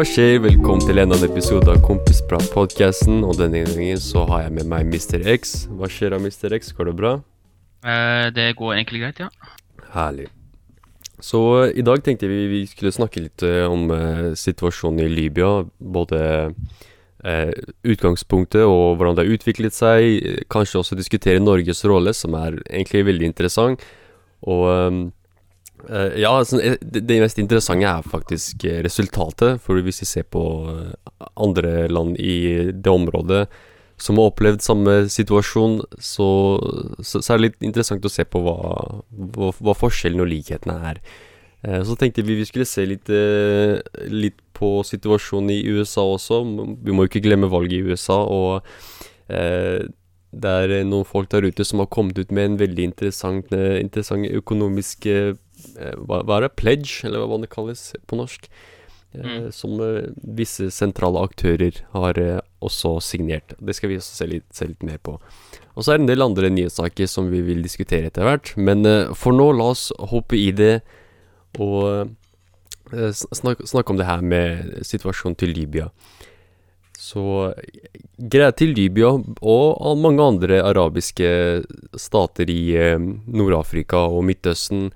Hva skjer? Velkommen til en annen episode av Kompisprat-podkasten. Og denne gangen så har jeg med meg Mr. X. Hva skjer da, Mr. X? Går det bra? Eh, det går egentlig greit, ja. Herlig. Så uh, i dag tenkte vi vi skulle snakke litt uh, om uh, situasjonen i Libya. Både utgangspunktet og hvordan det har utviklet seg. Kanskje også diskutere Norges rolle, som er egentlig veldig interessant. Og eh, ja, altså, eh, det, det mest interessante er faktisk eh, resultatet. For hvis vi ser på andre land i det området som har opplevd samme situasjon, så, så, så er det litt interessant å se på hva, hva, hva forskjellene og likhetene er. Uh, Så tenkte vi vi skulle se litt, uh, litt på situasjonen i USA også. Vi må jo ikke glemme valget i USA. Og det er noen folk der ute som har kommet ut med en veldig interessant, interessant økonomisk hva, hva er det? Pledge, eller hva det kalles på norsk. Eh, Mm. Som eh, visse sentrale aktører har eh, også signert. Det skal vi også se litt, se litt mer på. Og så er det en del andre nyhetssaker som vi vil diskutere etter hvert. Men eh, for nå, la oss hoppe i det og eh, snakke, snakke om det her med situasjonen til Libya. Så greia til Libya og mange andre arabiske stater i eh, Nord-Afrika og Midtøsten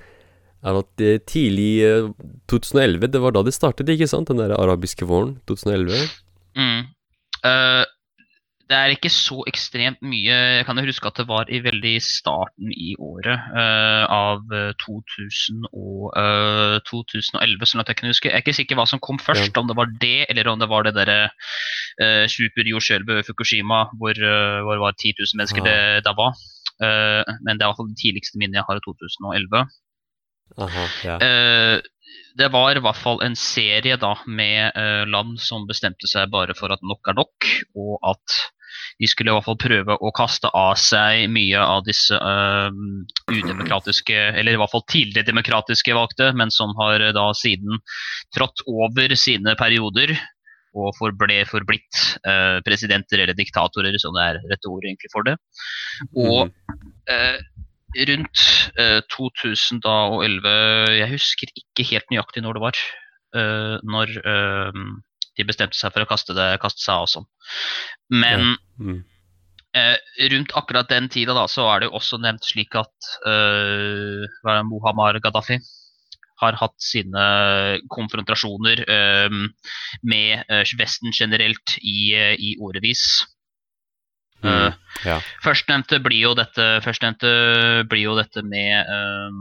er at det tidlig eh, 2011, det var da det startet, ikke sant? Den der arabiske våren 2011. Mm. Uh, det er ikke så ekstremt mye Jeg kan jo huske at det var i veldig starten i året uh, av eh, 2000 og, uh, 2011, sånn at jeg kan huske. Jeg er ikke sikker hva som kom først, om det var det, eller om det var det derre uh, superjordskjelvet ved Fukushima hvor, eh, hvor det var 10 000 mennesker ja. det da var. Eh, men det er i hvert fall det tidligste minnet jeg har i 2011. Aha, ja. Eh, det var i hvert fall en serie da med eh, land som bestemte seg bare for at nok er nok, og at de skulle i hvert fall prøve å kaste av seg mye av disse uh, udemokratiske, eller i hvert fall tidligere demokratiske valgte, men som har uh, da siden trådt over sine perioder og forble forblitt uh, presidenter eller diktatorer, som det er rette ordet egentlig for det. Og Mhm. eh, rundt eh, 2011 Jeg husker ikke helt nøyaktig når det var. eh, når eh, de bestemte seg for å kaste, det, kaste seg av sånn. Men Mm. eh, rundt akkurat den tida da, så er det jo også nevnt slik at eh, hva er Muhammar Gaddafi har hatt sine konfrontasjoner eh, med eh, Vesten generelt i, eh, i årevis. Mm. Ja. Førstnevnte blir jo dette, førstnevnte blir jo dette med eh,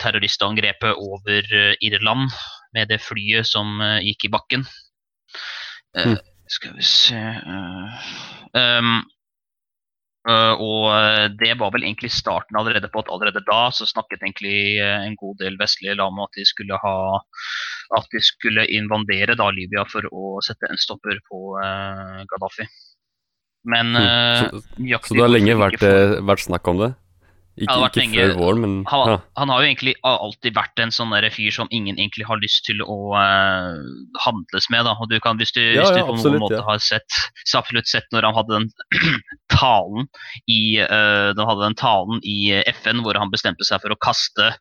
terroristangrepet over eh, Irland, med det flyet som uh, gikk i bakken. Uh, Mm. Skal vi se uh, um, Og det var vel egentlig starten allerede på at allerede da så snakket egentlig en god del vestlige land om at de skulle ha at de skulle invadere da Libya for å sette en stopper på Gaddafi. Men Mm. eh, Så, nøyaktig så det har lenge vært, for- eh, vært snakk om det? Ikke, det ikke lenge. før våren, men han, ja. han har jo egentlig alltid vært en sånn fyr som ingen egentlig har lyst til å uh, handles med. Da. Og du kan, hvis du, Ja, hvis du ja, på noen måte har sett, så absolutt sett når han hadde den talen i uh, den hadde den talen i FN hvor han bestemte seg for å kaste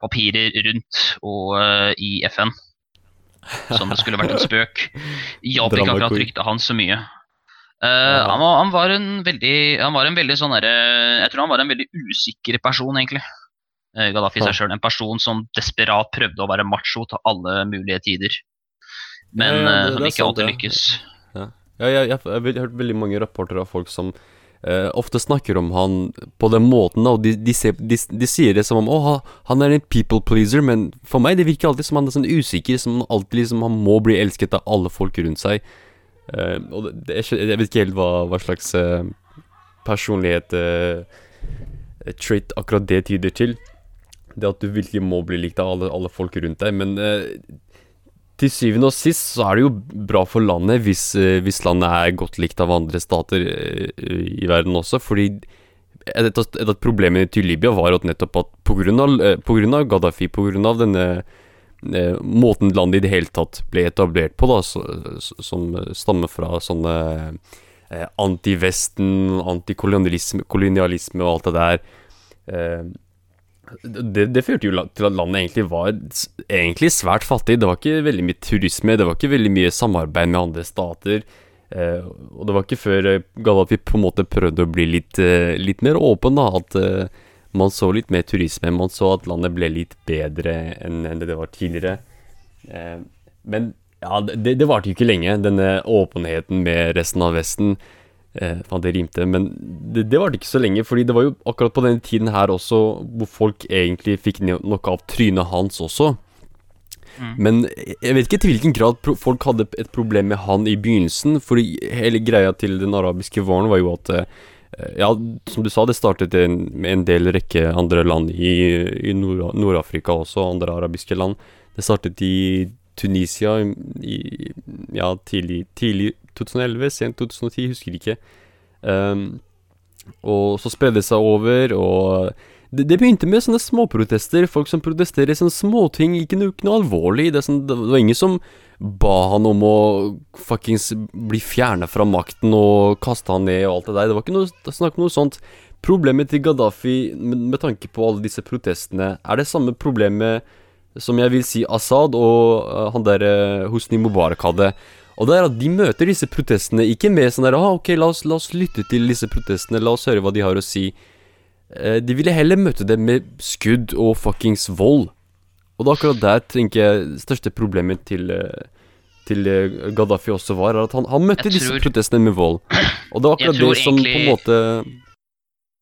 papirer rundt og, i FN. Som det skulle vært en spøk. Hjalp ikke akkurat ryktet hans så mye. Ja. han, var, han var en veldig Han var en veldig sånn derre Jeg tror han var en veldig usikker person, egentlig. Uh, Gaddafi seg sjøl. En person som desperat prøvde å være macho til alle mulige tider. Men Ja, ja, eh, som ikke sant, alltid ja. lykkes. Ja, jeg, jeg, jeg har hørt veldig mange rapporter av folk som Uh, ofte snakker om han på den måten, og de, de, de, de sier det som om å, han- han er en people pleaser, men for meg det virker alltid som han er sånn usikker, som alltid liksom han må bli elsket av alle folk rundt seg. Eh, og det, er ikke- jeg vet ikke helt hva, hva slags uh, personlighet eh, trait akkurat det tyder til. Det at du virkelig må bli likt av alle, alle folk rundt deg, men til syvende og sist så er det jo bra for landet hvis, hvis landet er godt likt av andre stater i verden også, fordi et av, problemene til Libya var at nettopp at av Gaddafi, av denne måten landet i det hele tatt ble etablert på, da, så, som stammer fra sånne eh, anti-Vesten, antikolonialisme kolonialisme og alt det der, eh, Det, det førte jo til at landet egentlig var egentlig svært fattig. Det var ikke veldig mye turisme, det var ikke veldig mye samarbeid med andre stater. Eh, og det var ikke før eh, Gaddafi på en måte prøvde å bli litt, eh, litt mer åpen, da, at eh, man så litt mer turisme. Man så at landet ble litt bedre enn det det var tidligere. Eh, men ja, det, det varte jo ikke lenge, denne åpenheten med resten av Vesten. Eh, faen, det rimte, men det, det varte ikke så lenge, fordi det var jo akkurat på denne tiden her også hvor folk egentlig fikk noe av trynet hans også. Mm. Men jeg vet ikke til hvilken grad folk hadde et problem med han i begynnelsen, fordi hele greia til den arabiske våren var jo at eh, Ja, som du sa, det startet med en del rekke andre land i, i Nord- Nord-Afrika også, andre arabiske land. Det startet i Tunisia i, i ja, tidlig, tidlig 2011, sent 2010, husker ikke. Um, og så spredde det seg over, og det, det begynte med sånne småprotester. Folk som protesterer sånne småting, ikke noe, ikke noe alvorlig. Det, sånn, det var ingen som ba han om å fuckings bli fjerna fra makten og kaste han ned og alt det der. Det var ikke noe snakk om noe sånt. Problemet til Gaddafi, med, tanke på alle disse protestene, er det samme problemet som jeg vil si Assad og eh, han der uh, Hosni Mubarak hadde. Og det er at de møter disse protestene ikke med sånn der ah, ok, la oss, la oss lytte til disse protestene, la oss høre hva de har å si. Eh, de ville heller møte dem med skudd og fuckings vold. Og er akkurat der tenker jeg største problemet til eh, til eh, Gaddafi også var, at han, han møtte tror, disse protestene med vold. Og det var akkurat det som på en måte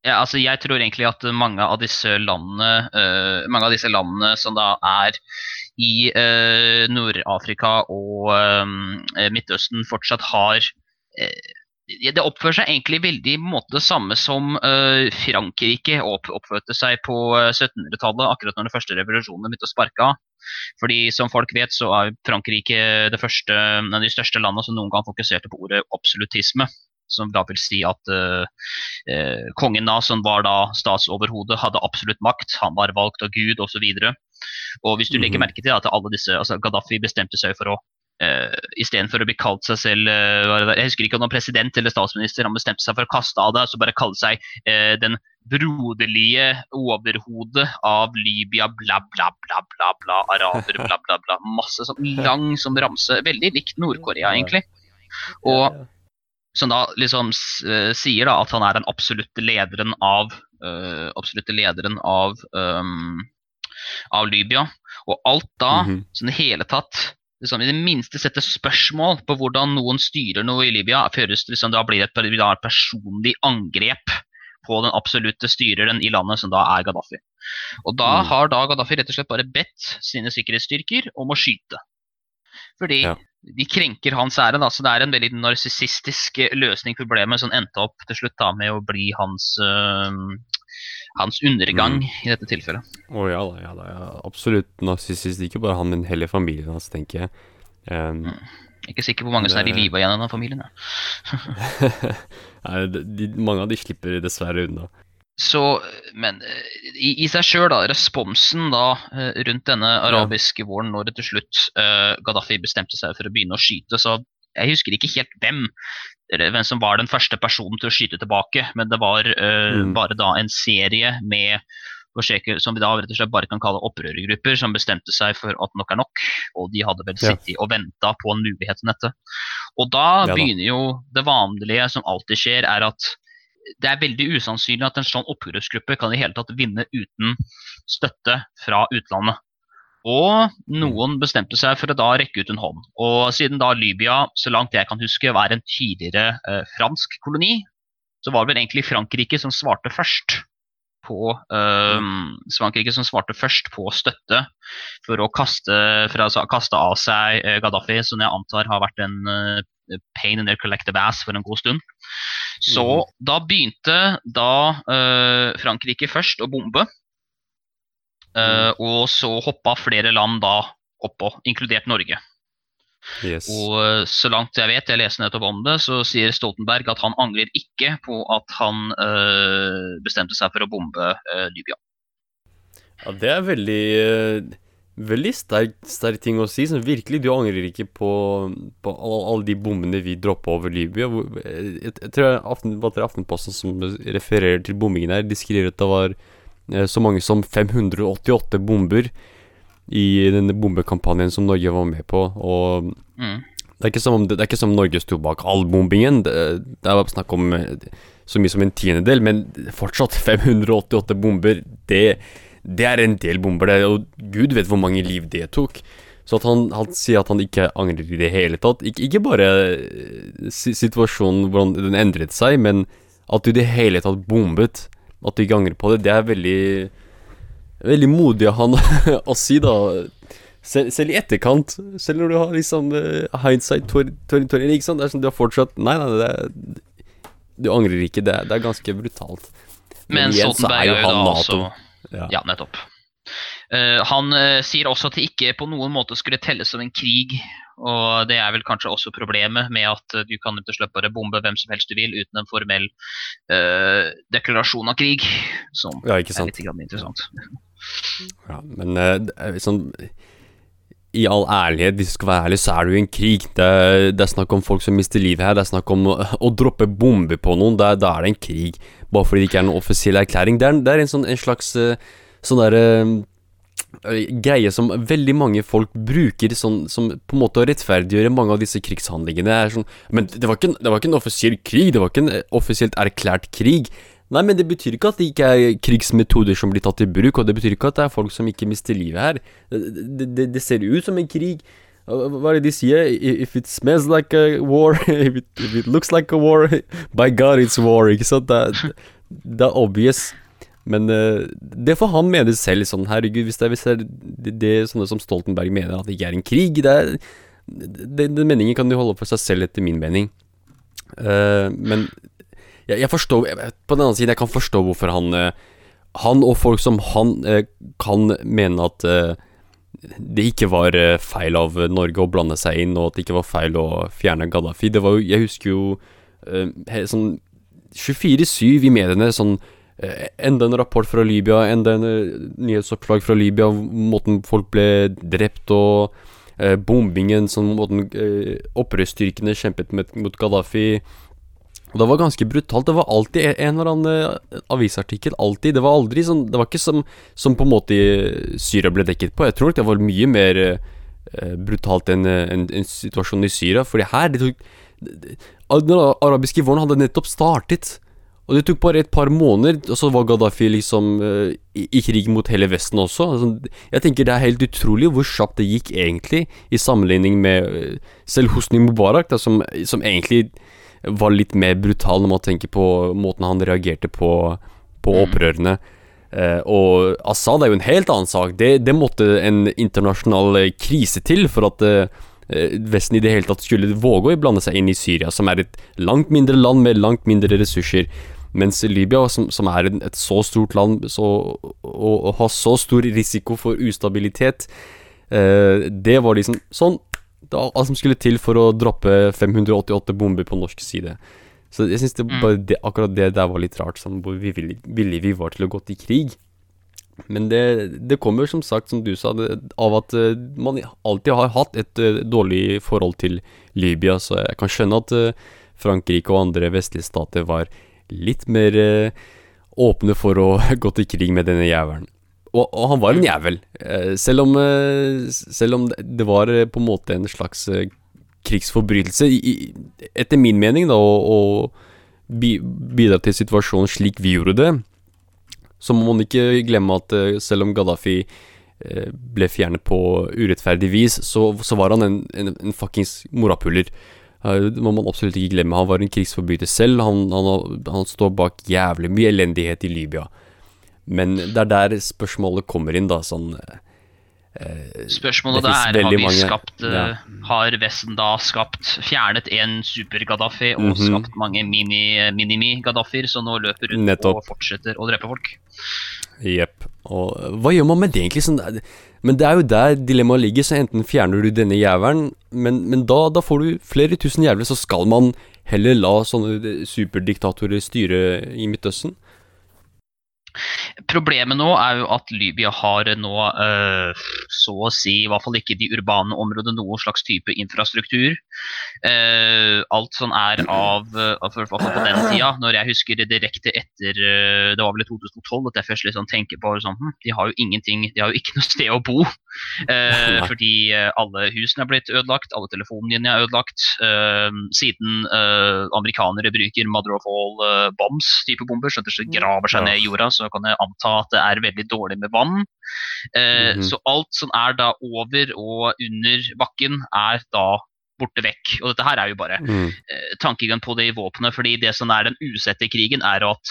Ja, altså jeg tror egentlig at mange av disse landene, uh, mange av disse landene som da er i uh, Nord-Afrika og uh, Midtøsten fortsatt har eh, Det oppfører seg egentlig veldig på en måte det samme som uh, Frankrike opp, oppførte seg på eh, 1700-tallet, akkurat når den første revolusjonen begynte å sparke av. Fordi som folk vet, så er Frankrike det første, en av de største landene som noen gang fokuserte på ordet absolutisme. Som da vil si at uh, uh, kongen da, som var da statsoverhode, hadde absolutt makt. Han var valgt av Gud osv. Og, så og hvis du legger Mhm. merke til at alle disse, altså Gaddafi bestemte seg for å uh, Istedenfor å bli kalt seg selv eh, der? Jeg husker ikke om han var president eller statsminister. Han bestemte seg for å kaste av det, så bare kalle seg uh, den broderlige overhodet av Libya, bla, bla, bla, bla, bla, araber, bla, bla, bla. Masse sånn lang som ramse. Veldig likt Nord-Korea, egentlig. Og som da liksom eh, sier da at han er den absolutte lederen av uh, absolutte lederen av um, av Libya. Og alt da, Mhm. som i det hele tatt liksom, i det minste sette spørsmål på hvordan noen styrer noe i Libya, føres liksom, da blir det et, da et personlig angrep på den absolutte styreren i landet, som da er Gaddafi. Og da Mm. har da Gaddafi rett og slett bare bedt sine sikkerhetsstyrker om å skyte. Fordi Ja. de krenker hans ære, da, så det er en veldig narsissistisk løsning på problemet som endte opp til slutt da med å bli hans, øh, hans undergang Mm. i dette tilfellet. Å ja da, ja da. Ja. Absolutt narsissist. Ikke bare han, men hele familien hans, tenker jeg. Um, Ikke sikker på hvor mange som er i Det- live igjen av familien. ja. Nei, de, mange av de slipper dessverre unna. Så, men i, i seg sjøl, da, responsen da eh, rundt denne arabiske våren, når det til slutt uh, Gaddafi bestemte seg for å begynne å skyte, så jeg husker ikke helt hvem hvem som var den første personen til å skyte tilbake, men det var uh, Mm. bare da en serie med forsøker, som vi da rett og slett bare kan kalle opprørergrupper, som bestemte seg for at nok er nok. Og de hadde vel Ja. sittet og venta på en mulighet til dette. Og da Ja da. begynner jo det vanlige som alltid skjer, er at det er veldig usannsynlig at en sånn opprørsgruppe kan i hele tatt vinne uten støtte fra utlandet. Og noen bestemte seg for å da rekke ut en hånd. Og siden da Libya, så langt jeg kan huske, var en tidligere eh, fransk koloni, så var det vel egentlig Frankrike som svarte først på eh, Frankrike som svarte først på støtte for å kaste, for å kaste av seg eh, Gaddafi, som jeg antar har vært en eh, pain in their collective ass for en god stund. Så mm. da begynte da eh, Frankrike først å bombe. Eh, og så hoppa flere land da oppå, inkludert Norge. Yes. Og eh, så langt jeg vet, jeg leste nettopp om det, så sier Stoltenberg at han angrer ikke på at han eh, bestemte seg for å bombe eh, Libya. Ja, det er veldig eh, Veldig sterk, sterk ting å si. Som virkelig, du angrer ikke på, på alle, all de bommene vi droppa over Libya. Hvor, jeg, jeg tror Aften, er Aftenposten som refererer til bombingen her. De skriver at det var så mange som 588 bomber i denne bombekampanjen som Norge var med på. Og Mm. det er som om, det er ikke som om Norge sto bak all bombingen. Det, det er snakk om eh, så mye som en tiendedel, men fortsatt 588 bomber. Det, det er en del bomber, det, og gud vet hvor mange liv det tok. Så at han, han sier at han ikke angrer i det hele tatt. Ikke, ikke bare eh, situasjonen, hvordan den endret seg, men at du i det hele tatt bombet. At du ikke angrer på det. Det er veldig Veldig modig av han å si, da. Selv, selv i etterkant, selv når du har liksom uh, hindsight 2020, ikke sant? Det er sånn du har fortsatt Nei, nei, det er, du angrer ikke. Det er, det er ganske brutalt. Men så Stoltenberg er jo da NATO. også Ja. Ja, nettopp. Uh, han uh, sier også at det ikke på noen måte skulle telles som en krig. Og det er vel kanskje også problemet med at du kan rett og slett bare bombe hvem som helst du vil uten en formell uh, deklarasjon av krig. Som ja, er litt interessant. Ja, men uh, sånn I all ærlighet, hvis du skal være ærlig, så er det jo en krig. Det er, det er snakk om folk som mister livet her. Det er snakk om å, å droppe bomber på noen. Da er det en krig. Bare fordi det ikke er noen offisiell erklæring. Det er, det er en, sånn, en slags sånn derre greie som veldig mange folk bruker sånn, som på en måte å rettferdiggjøre mange av disse krigshandlingene. Er sånn, men det var, ikke det var ikke en offisiell krig, det var ikke en eh, offisielt erklært krig. Nei, men det betyr ikke at det ikke er krigsmetoder som blir tatt i bruk, og det betyr ikke at det er folk som ikke mister livet her. Det, det, det ser ut som en krig. Hva er det de sier? If it smells like a war, if it, if it looks like a war, by God it's war, ikke sant? Det, det er obvious. Men eh, det får han mene selv, sånn herregud, hvis det, hvis det er det, det sånne som Stoltenberg mener at det ikke er en krig, det er Den meningen kan de holde for seg selv, etter min mening. Uh, men jeg, jeg forstår jeg, På den annen side, jeg kan forstå hvorfor han eh, Han og folk som han kan mene at uh, det ikke var feil av Norge å blande seg inn, og at det ikke var feil å fjerne Gaddafi. Det var jo Jeg husker jo uh, sånn 24-7 i mediene, sånn Enda en rapport fra Libya, enda en eh, nyhetsoppslag fra Libya, måten folk ble drept og eh, bombingen, sånn måten eh, opprørsstyrkene kjempet med, mot Gaddafi. Og det var ganske brutalt. Det var alltid en- eller annen eh, avisartikkel. Alltid. Det var aldri sånn Det var ikke som, som på en måte Syria ble dekket på. Jeg tror nok det var mye mer eh, brutalt enn eh, en, en situasjonen i Syria. Fordi her det tok, Den arabiske våren hadde nettopp startet. Og det tok bare et par måneder, og så var Gaddafi liksom uh, i, i krig mot hele Vesten også. Altså, jeg tenker det er helt utrolig hvor kjapt det gikk egentlig, i sammenligning med uh, selv Hosni Mubarak, da, som, som egentlig var litt mer brutal når man tenker på måten han reagerte på, på Mm. opprørene. Uh, og Assad er jo en helt annen sak. Det, det måtte en internasjonal krise til for at Vesten i det hele tatt skulle våge å blande seg inn i Syria, som er et langt mindre land med langt mindre ressurser. Mens Libya, som, som er et så stort land så, og, og har så stor risiko for ustabilitet, eh, det var liksom sånn Det var alt som skulle til for å droppe 588 bomber på norsk side. Så jeg syns det, akkurat det der var litt rart, sånn hvor villige vi var til å gå til krig. Men det, det kommer som sagt, som du sa, det, av at uh, man alltid har hatt et uh, dårlig forhold til Libya, så jeg kan skjønne at uh, Frankrike og andre vestlige stater var litt mer åpne for å gå til krig med denne jævelen. Og, og han var en jævel, selv om, selv om det- var på en måte en slags krigsforbrytelse, i, i, etter min mening, da, å bidra til situasjonen slik vi gjorde det. Så må man ikke glemme at eh, selv om Gaddafi eh, ble fjernet på urettferdig vis, så, så var han en, en, en fuckings morapuler. Eh, Det må man absolutt ikke glemme. Han var en krigsforbryter selv. Han, han, han står bak jævlig mye elendighet i Libya. Men det er der spørsmålet kommer inn, da. Sånn Spørsmålet Det da er har vi skapt eh, ja. Har Vesten da skapt fjernet en super-Gaddafi og Mhm. skapt mange mini- minimi-Gaddafier som nå løper rundt Nettopp. og fortsetter å drepe folk? Jepp. Og eh, hva gjør man med det, egentlig? Sånn, men det er jo der dilemmaet ligger. Så enten fjerner du denne jævelen, men, men da, da får du flere tusen jævler, så skal man heller la sånne superdiktatorer styre i Midtøsten. Problemet nå er jo at Libya har nå uh, så å si, i hvert fall ikke de urbane områdene, noen slags type infrastruktur. Uh, alt som er av for, for, på den tida, når jeg husker direkte etter Det var vel i 2012 at jeg først liksom tenker på sånn, hm, De har jo ingenting, de har jo ikke noe sted å bo. Fordi alle husene er blitt ødelagt, alle telefonene er ødelagt. siden amerikanere bruker mother of all bombs, type bomber, så det graver seg ned i jorda. så kan jeg anta at det er veldig dårlig med vann. Eh, mm -hmm. Så alt som er da over og under bakken, er da borte vekk. Og dette her er jo bare mm. eh, tankegang på det i våpenet. fordi det som er den usette krigen, er at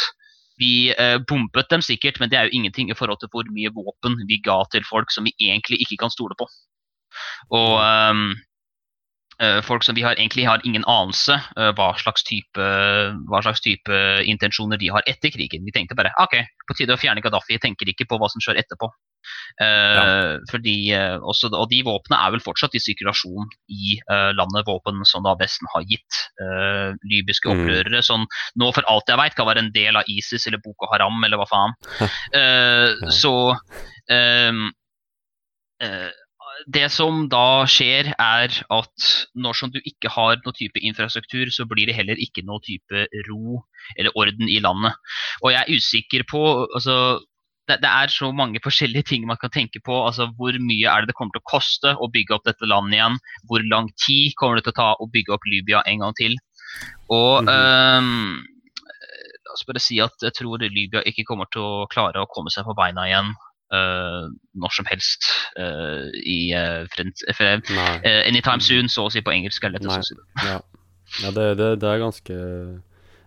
vi eh, bombet dem sikkert, men det er jo ingenting i forhold til hvor mye våpen vi ga til folk som vi egentlig ikke kan stole på. Og um, Eh, folk som vi har, egentlig har ingen anelse uh, hva, slags type, hva slags type intensjoner de har etter krigen. Vi tenkte bare ok, på tide å fjerne Gaddafi. Tenker ikke på hva som skjer etterpå. Ja. fordi, uh, også, og de våpnene er vel fortsatt i sirkulasjon i landet, våpen som da Vesten har gitt libyske mm. opprørere. Mm. Som nå for alt jeg veit kan være en del av ISIS eller Boko Haram eller hva faen. ja. Så um, det som da skjer, er at når som du ikke har noen type infrastruktur, så blir det heller ikke noen type ro eller orden i landet. Og jeg er usikker på altså, det, det, er så mange forskjellige ting man kan tenke på. altså Hvor mye er det det kommer til å koste å bygge opp dette landet igjen? Hvor lang tid kommer det til å ta å bygge opp Libya en gang til? Og mm -hmm. um, La oss bare si at jeg tror Libya ikke kommer til å klare å komme seg på beina igjen Uh, når som helst uh, i uh, Anytime soon, så å si på engelsk. er å. Ja, ja det, det, det, er ganske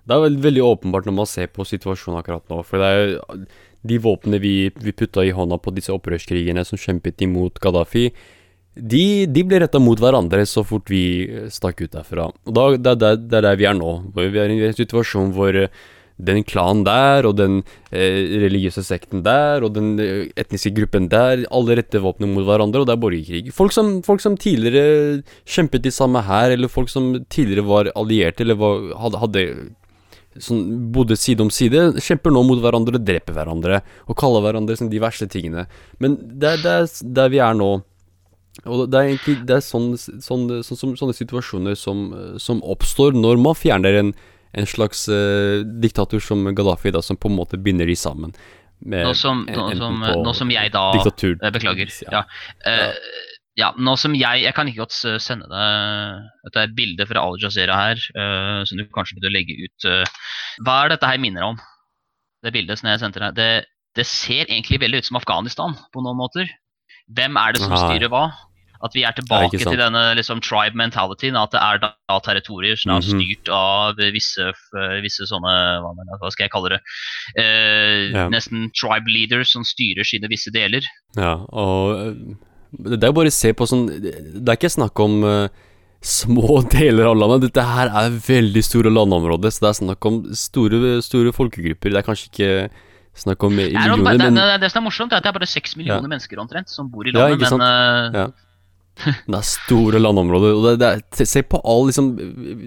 Det er veldig, veldig, åpenbart når man ser på situasjonen akkurat nå. For det er jo de våpnene vi, vi putta i hånda på disse opprørskrigene som kjempet imot Gaddafi, de, de ble retta mot hverandre så fort vi stakk ut derfra. Og da, det, er der vi er nå. Vi er i en situasjon hvor den klanen der, og den eh, religiøse sekten der, og den eh, etniske gruppen der, alle retter våpnene mot hverandre, og det er borgerkrig. Folk som, folk som tidligere kjempet i samme hær, eller folk som tidligere var allierte, eller var, hadde, hadde sånn, bodde side om side, kjemper nå mot hverandre dreper hverandre, og kaller hverandre de verste tingene. Men det, er der vi er nå. Og det er egentlig det er sånne, sånne, sånne, sånne situasjoner som, som oppstår når man fjerner en en slags uh, diktator som Gaddafi, da, som på en måte binder de sammen. Nå som, nå, som, nå, som, jeg da. Eh, beklager. Ja. Ja. Uh, ja. nå som jeg Jeg kan ikke godt sende deg et bilde fra Al Jazeera her, uh, som du kanskje burde legge ut. hva er dette her minner om? Det bildet som jeg sendte deg. Det, det ser egentlig veldig ut som Afghanistan på noen måter. Hvem er det som styrer hva? At vi er tilbake til denne liksom, tribe mentalityen. at det er da, territorier som er mhm. styrt av visse, visse sånne hva, hva, skal jeg kalle det? Uh, ja. Nesten tribe leaders som styrer sine visse deler. Ja, og det er jo bare å se på sånn Det er ikke snakk om uh, små deler av landet. Dette her er veldig store landområder, så det er snakk om store, store folkegrupper. Det er kanskje ikke snakk om millioner, det, det, det, det, som er morsomt, er at det er bare seks millioner ja. mennesker omtrent som bor i landet, ja, men uh, ja. Det er store landområder. Og det, er, se på alle liksom,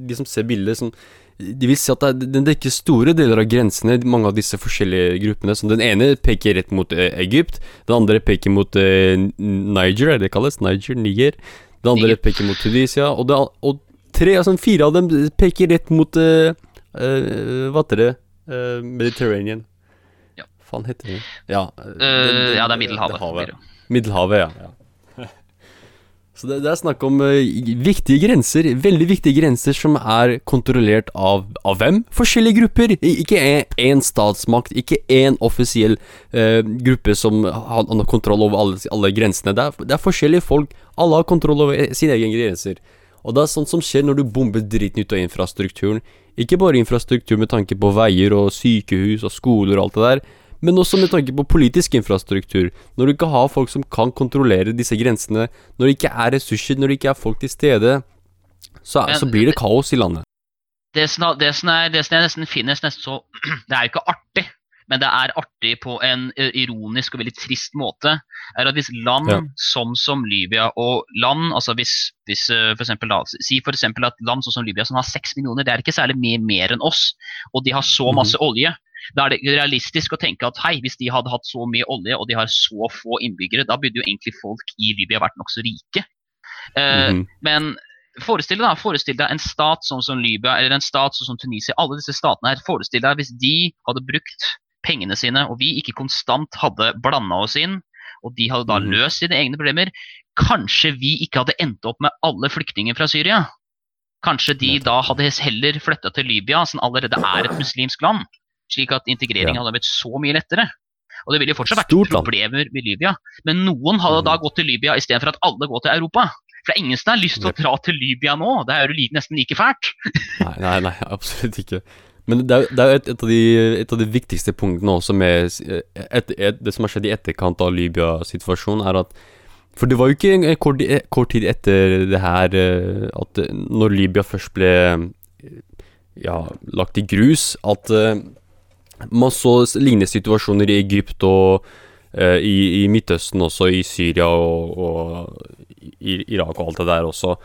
de som ser bildet som De vil si at det dekker store deler av grensene, mange av disse forskjellige gruppene. Som den ene peker rett mot eh, Egypt, den andre peker mot eh, Niger, er det kalles? Niger? Niger. Den andre peker mot Tunisia, og, det, og tre, altså fire av dem peker rett mot uh, uh, Hva heter det? Uh, Mediterranean. Ja. Faen heter det? Ja, det, ja, det er Middelhavet. Middelhavet, ja. ja. Så det, det, er snakk om uh, viktige grenser, veldig viktige grenser som er kontrollert av, av hvem? Forskjellige grupper. Ikke én statsmakt, ikke én offisiell uh, gruppe som har, har kontroll over alle, alle grensene. Det er, det er, forskjellige folk. Alle har kontroll over sine egne grenser. Og det er sånt som skjer når du bomber dritten ut av infrastrukturen. Ikke bare infrastruktur med tanke på veier og sykehus og skoler og alt det der men også med tanke på politisk infrastruktur. Når du ikke har folk som kan kontrollere disse grensene, når det ikke er ressurser, når det ikke er folk til stede, så, men, så blir det kaos i landet. Det som, det, som er, det som, jeg nesten finner nesten så Det er jo ikke artig, men det er artig på en ironisk og veldig trist måte. er at Hvis land ja. som, som Libya og land altså hvis, hvis for eksempel, da, Si f.eks. at land som, som Libya som har seks millioner, det er ikke særlig mye mer enn oss, og de har så mhm. masse mm -hmm. olje Da er det realistisk å tenke at hei, hvis de hadde hatt så mye olje og de har så få innbyggere, da burde jo egentlig folk i Libya vært nokså rike. Eh, -hmm. Men forestill deg, forestill deg en stat sånn som Libya eller en stat sånn som Tunisia. Alle disse statene her, forestill deg hvis de hadde brukt pengene sine, og vi ikke konstant hadde blanda oss inn, og de hadde da Mhm. løst sine egne problemer, kanskje vi ikke hadde endt opp med alle flyktninger fra Syria. Kanskje de da hadde heller flytta til Libya, som allerede er et muslimsk land, slik at integreringen Ja. hadde blitt så mye lettere. Og det ville fortsatt vært Stort problemer med Libya, men noen hadde da Mhm. gått til Libya istedenfor at alle går til Europa. For det er ingen som har lyst til å dra til Libya nå. Det er jo nesten like fælt. Nei, nei, nei, absolutt ikke. Men det er, jo- et, et, av de, et av de viktigste punktene også med s- et, et, Det som har skjedd i etterkant av Libya-situasjonen, er at For det var jo ikke en- en kort, kort tid etter det her eh, at eh, Når Libya først ble eh, ja, lagt i grus, at eh, man så lignende situasjoner i Egypt og eh, i, i Midtøsten også, i Syria og, og i Irak og alt det der også.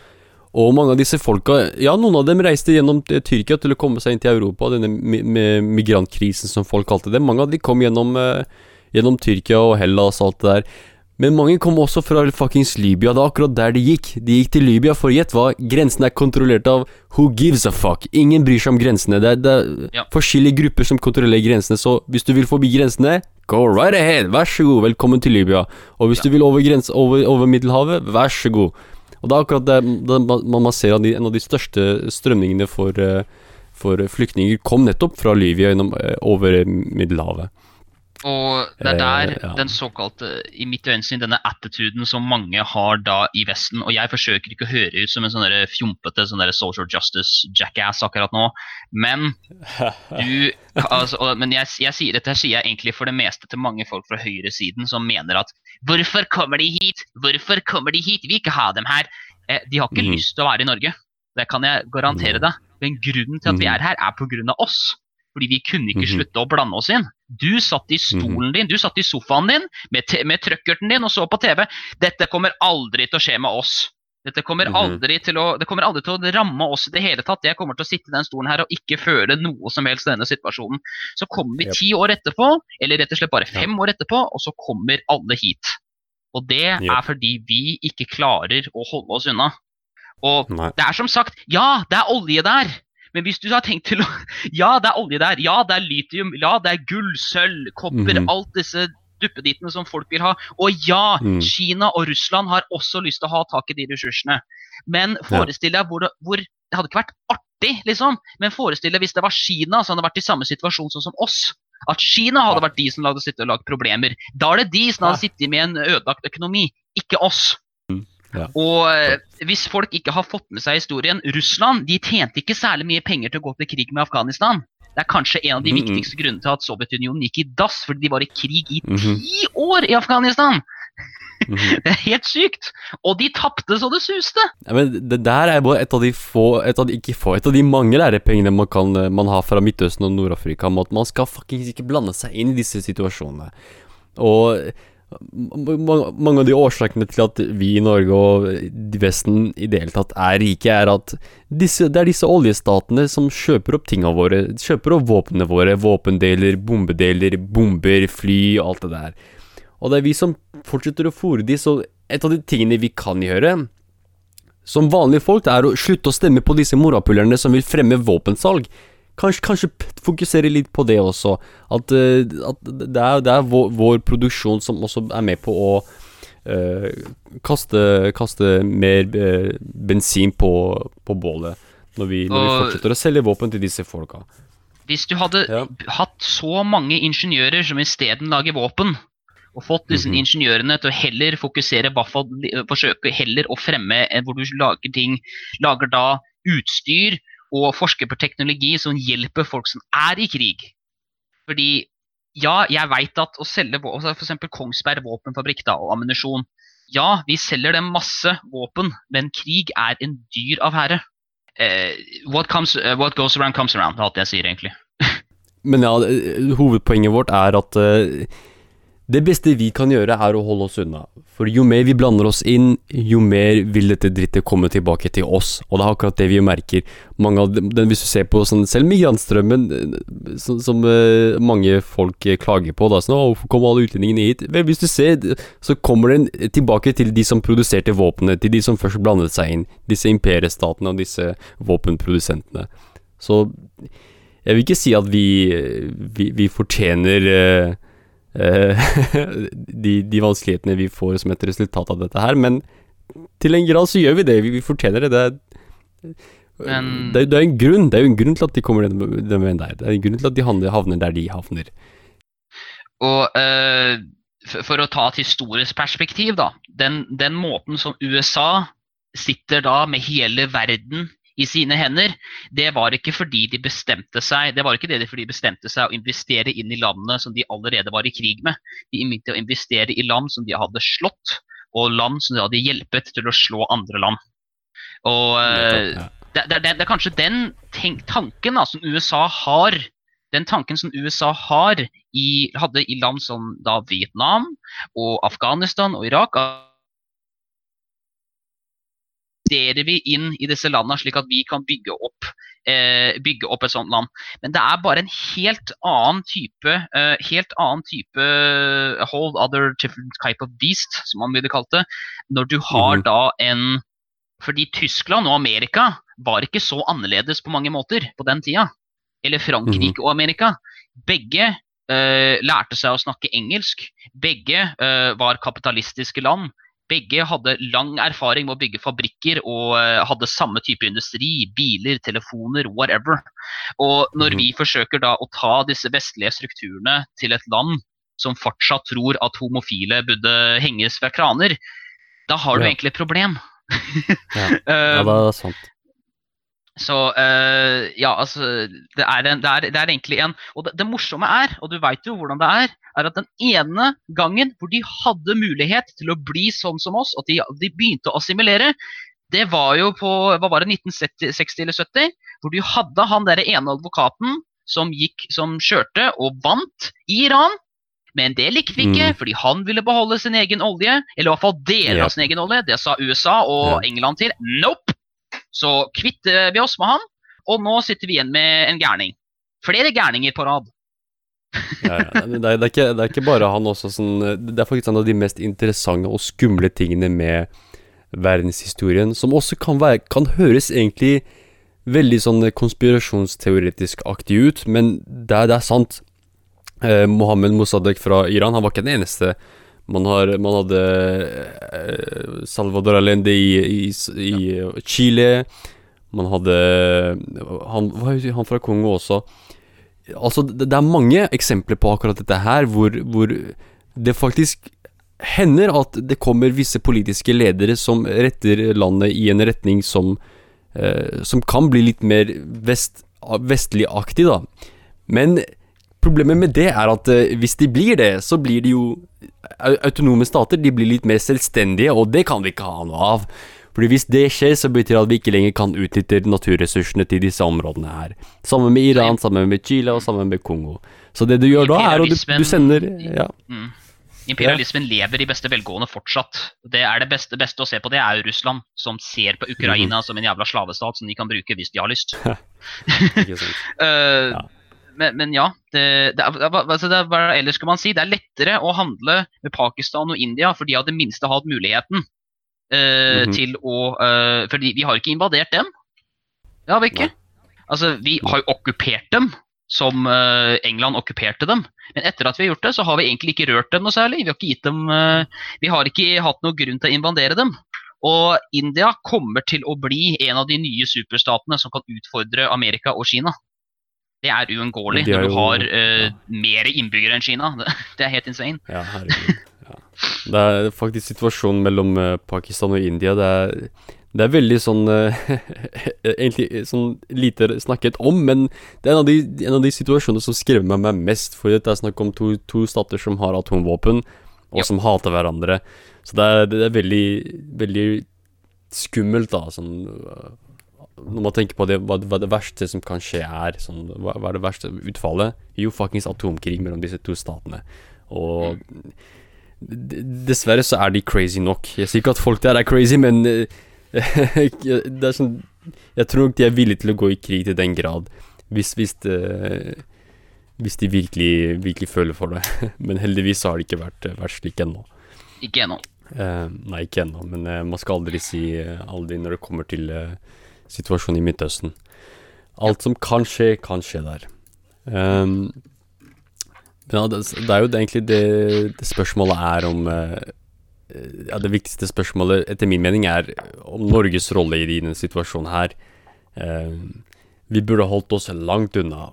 Og mange av disse folka Ja, noen av dem reiste gjennom Tyrkia til å komme seg inn til Europa, denne mi migrantkrisen som folk kalte det. Mange av dem kom gjennom, eh, gjennom Tyrkia og Hellas og alt det der. Men mange kom også fra fuckings Libya. Det er akkurat der de gikk. De gikk til Libya, for gjett hva? Grensen er kontrollert av who gives a fuck. Ingen bryr seg om grensene. Det er, det er Ja. forskjellige grupper som kontrollerer grensene, så hvis du vil forbi grensene, go right ahead. Vær så god, velkommen til Libya. Og hvis du vil over, grens, over, over Middelhavet, vær så god. Og det er akkurat det, det man, man ser de, en av de største strømningene for, eh, for flyktninger kom nettopp fra Libya gjennom, eh, over Middelhavet. Og det er der Eh, ja. den såkalte, i mitt øyensyn, denne attituden som mange har da i Vesten Og jeg forsøker ikke å høre ut som en sånn fjompete sånn social justice jackass akkurat nå, men du altså, Men jeg, jeg sier dette sier jeg egentlig for det meste til mange folk fra høyresiden som mener at Hvorfor kommer de hit? Hvorfor kommer de hit? Vi vil ikke ha dem her. Eh, de har ikke mm. lyst til å være i Norge. Det kan jeg garantere deg. Men grunnen til at vi Mhm. er her, er pga. oss. Fordi vi kunne ikke Mhm. slutte å blande oss inn. Du satt i stolen din, du satt i sofaen din med, med trøkkerten din og så på TV. Dette kommer aldri til å skje med oss. Dette kommer Mhm. aldri til å, det kommer aldri til å ramme oss i det hele tatt. Jeg kommer til å sitte i den stolen her og ikke føle noe som helst i denne situasjonen. Så kommer vi ti år etterpå, eller rett og slett bare fem år etterpå, og så kommer alle hit. Og det er fordi vi ikke klarer å holde oss unna. Og det er som sagt, ja, det er olje der. Men hvis du har tenkt til å Ja, det er olje der. Ja, det er litium. Ja, det er gull, sølv, kopper. Mhm. Alt disse duppedittene som folk vil ha. Og ja, Mm. Kina og Russland har også lyst til å ha tak i de ressursene. Men forestill deg hvor, hvor Det hadde ikke vært artig, liksom. Men forestill deg hvis det var Kina som hadde vært i samme situasjon sånn som oss. At Kina hadde vært de som hadde sittet og lagd problemer. Da er det de som hadde sittet med en ødelagt økonomi, ikke oss. Ja. Og eh, hvis folk ikke har fått med seg historien Russland de tjente ikke særlig mye penger til å gå til krig med Afghanistan. Det er kanskje en av de Mhm. viktigste grunnene til at Sovjetunionen gikk i dass, fordi de var i krig i Mhm. ti år i Afghanistan! Mhm. Det er helt sykt! Og de tapte så det suste! Ja, men det der er bare et av de få Et av de ikke få Et av de mange lærepengene man kan Man har fra Midtøsten og Nord-Afrika om at man skal fuckings ikke blande seg inn i disse situasjonene. Og mange av de årsakene til at vi i Norge og Vesten i det hele tatt er rike, er at disse, det er disse oljestatene som kjøper opp tingene våre. Kjøper opp våpnene våre. Våpendeler, bombedeler, bomber, fly og alt det der. Og det er vi som fortsetter å fòre de, så et av de tingene vi kan gjøre som vanlige folk, det er å slutte å stemme på disse morapulerne som vil fremme våpensalg. Kanskje, kanskje fokusere litt på det også. At, eh, at det er, det er vår, vår produksjon som også er med på å uh, kaste, kaste mer uh, bensin på, på bålet. Når vi, når vi fortsetter å selge våpen til disse folka. Hvis du hadde Ja. hatt så mange ingeniører som isteden lager våpen, og fått disse Mhm. ingeniørene til å heller fokusere, forsøke heller å fremme hvor du lager ting, lager da utstyr og forsker på teknologi som hjelper folk som er i krig. Fordi ja, jeg veit at å selge altså eksempel Kongsberg våpenfabrikk da, og ammunisjon Ja, vi selger dem masse våpen, men krig er en dyr affære. Uh, what, comes, uh, what goes around comes around, er alt jeg sier, egentlig. Men ja, hovedpoenget vårt er at eh, Det beste vi kan gjøre, er å holde oss unna. For jo mer vi blander oss inn, jo mer vil dette drittet komme tilbake til oss. Og det er akkurat det vi merker. Dem, Hvis du ser på sånn, selv migrantstrømmen, eh, som, som uh, mange folk uh, klager på, da sånn 'Hvorfor kommer alle utlendingene hit?' Vel, hvis du ser, så kommer den tilbake til de som produserte våpnene, til de som først blandet seg inn. Disse imperiestatene og disse våpenprodusentene. Så jeg vil ikke si at vi, vi, vi fortjener uh, Eh, de, de, vanskelighetene vi får som et resultat av dette her, men til en grad så gjør vi det. Vi, vi fortjener det. Det er, men, det, det er en grunn Det er jo en grunn til at de kommer den, den veien der. Det er en grunn til at de havner der de havner. Og uh, for, for, å ta et historisk perspektiv, da. Den, den måten som USA sitter da med hele verden i sine hender, det var ikke fordi de bestemte seg det var ikke det fordi de bestemte seg å investere inn i landene som de allerede var i krig med. De begynte å investere i land som de hadde slått, og land som de hadde hjulpet til å slå andre land. Og uh, det, det, det, er kanskje den tanken da, som USA har den tanken som USA har i, hadde i land som da Vietnam og Afghanistan og Irak investerer vi inn i disse landene, slik at vi kan bygge opp, eh, bygge opp et sånt land. Men det er bare en helt annen type eh, helt annen type a whole other different type of beast, som man ville kalt det, når du har mm -hmm. da en Fordi Tyskland og Amerika var ikke så annerledes på mange måter på den tida. Eller Frankrike mm -hmm. og Amerika. Begge Uh, lærte seg å snakke engelsk. Begge uh, var kapitalistiske land. Begge hadde lang erfaring med å bygge fabrikker og uh, hadde samme type industri. Biler, telefoner, whatever. Og når mm. vi forsøker da å ta disse vestlige strukturene til et land som fortsatt tror at homofile burde henges fra kraner, da har du ja. egentlig et problem. ja. ja, det er sant. Så uh, ja, altså det er, en, det, er, det er, egentlig en Og det, det morsomme er, og du veit jo hvordan det er, er at den ene gangen hvor de hadde mulighet til å bli sånn som oss, at de, de begynte å assimilere, det var jo på hva var det, 1960 eller 70, hvor de hadde han derre ene advokaten som gikk, som kjørte og vant i Iran. Men det likte vi ikke, mm. fordi han ville beholde sin egen olje. Eller i hvert fall deler ja. av sin egen olje. Det sa USA og ja. England til. Nope! Så kvitter vi oss med han, og nå sitter vi igjen med en gærning. Flere gærninger på rad. ja, ja. Det, er, det, er ikke, det, er, ikke, bare han også sånn Det er faktisk en av de mest interessante og skumle tingene med verdenshistorien, som også kan, være, kan høres egentlig veldig sånn konspirasjonsteoretisk aktig ut, men det det er sant. Eh, Mohammed Mossadegh fra Iran, han var ikke den eneste man, har, man hadde eh, Salvador Allende i, i, i Chile. Man hadde han, han fra Kongo også. Altså, det, det, er mange eksempler på akkurat dette her, hvor, hvor det faktisk hender at det kommer visse politiske ledere som retter landet i en retning som, eh, som kan bli litt mer vest, vestlig-aktig, da. Men problemet med det er at eh, hvis de blir det, så blir de jo autonome stater de blir litt mer selvstendige, og det kan vi ikke ha noe av. Fordi Hvis det skjer, så betyr det at vi ikke lenger kan utnytte naturressursene til disse områdene her. Sammen med Iran, sammen med Chile og sammen med Kongo. Så det du gjør da, er at du, du sender ja. Mm. Imperialismen ja. lever i beste velgående fortsatt. Det er det beste, beste, å se på, det er jo Russland, som ser på Ukraina mm. som en jævla slavestat som de kan bruke hvis de har lyst. uh, ja men, men, ja. Det, det, altså det, hva ellers skal man si? Det er lettere å handle med Pakistan og India, for de har det minste hatt muligheten uh, mm -hmm. til å uh, Fordi vi har ikke invadert dem. Det har vi ikke. Altså, vi har jo okkupert dem som uh, England okkuperte dem. Men etter at vi har gjort det, så har vi egentlig ikke rørt dem noe særlig. Vi har ikke, dem, vi har ikke hatt noen grunn til å invadere dem. Og India kommer til å bli en av de nye superstatene som kan utfordre Amerika og Kina. Det er uunngåelig når du har uh, mer innbyggere enn Kina. Det er helt insane. Ja, herregud. Ja. Det er faktisk situasjonen mellom uh, Pakistan og India. Det er, det er veldig sånn uh, Egentlig sånn lite snakket om, men det er en av de, en av de situasjonene som skremmer meg mest. For det er snakk om to, to stater som har atomvåpen, og ja. som hater hverandre. Så det er, det er veldig, veldig skummelt, da. Sånn når man tenker på det, hva, hva, det verste som kan skje er sånn, hva, hva, er det verste utfallet? Jo, fuckings atomkrig mellom disse to statene. Og dessverre så er de crazy nok. Jeg sier ikke at folk der er crazy, men det er sånn Jeg tror nok de er villige til å gå i krig til den grad, hvis, hvis, det, hvis de virkelig, virkelig føler for det. Men heldigvis så har det ikke vært, vært slik ennå. Ikke ennå. Uh, nei, ikke ennå, men uh, man skal aldri si uh, aldri når det kommer til situasjonen i Midtøsten. Alt som kan skje, kan skje der. Um, ja, det, det, er jo egentlig det, det spørsmålet er om Ja, det viktigste spørsmålet etter min mening er om Norges rolle i denne situasjonen her. vi burde holdt oss langt unna.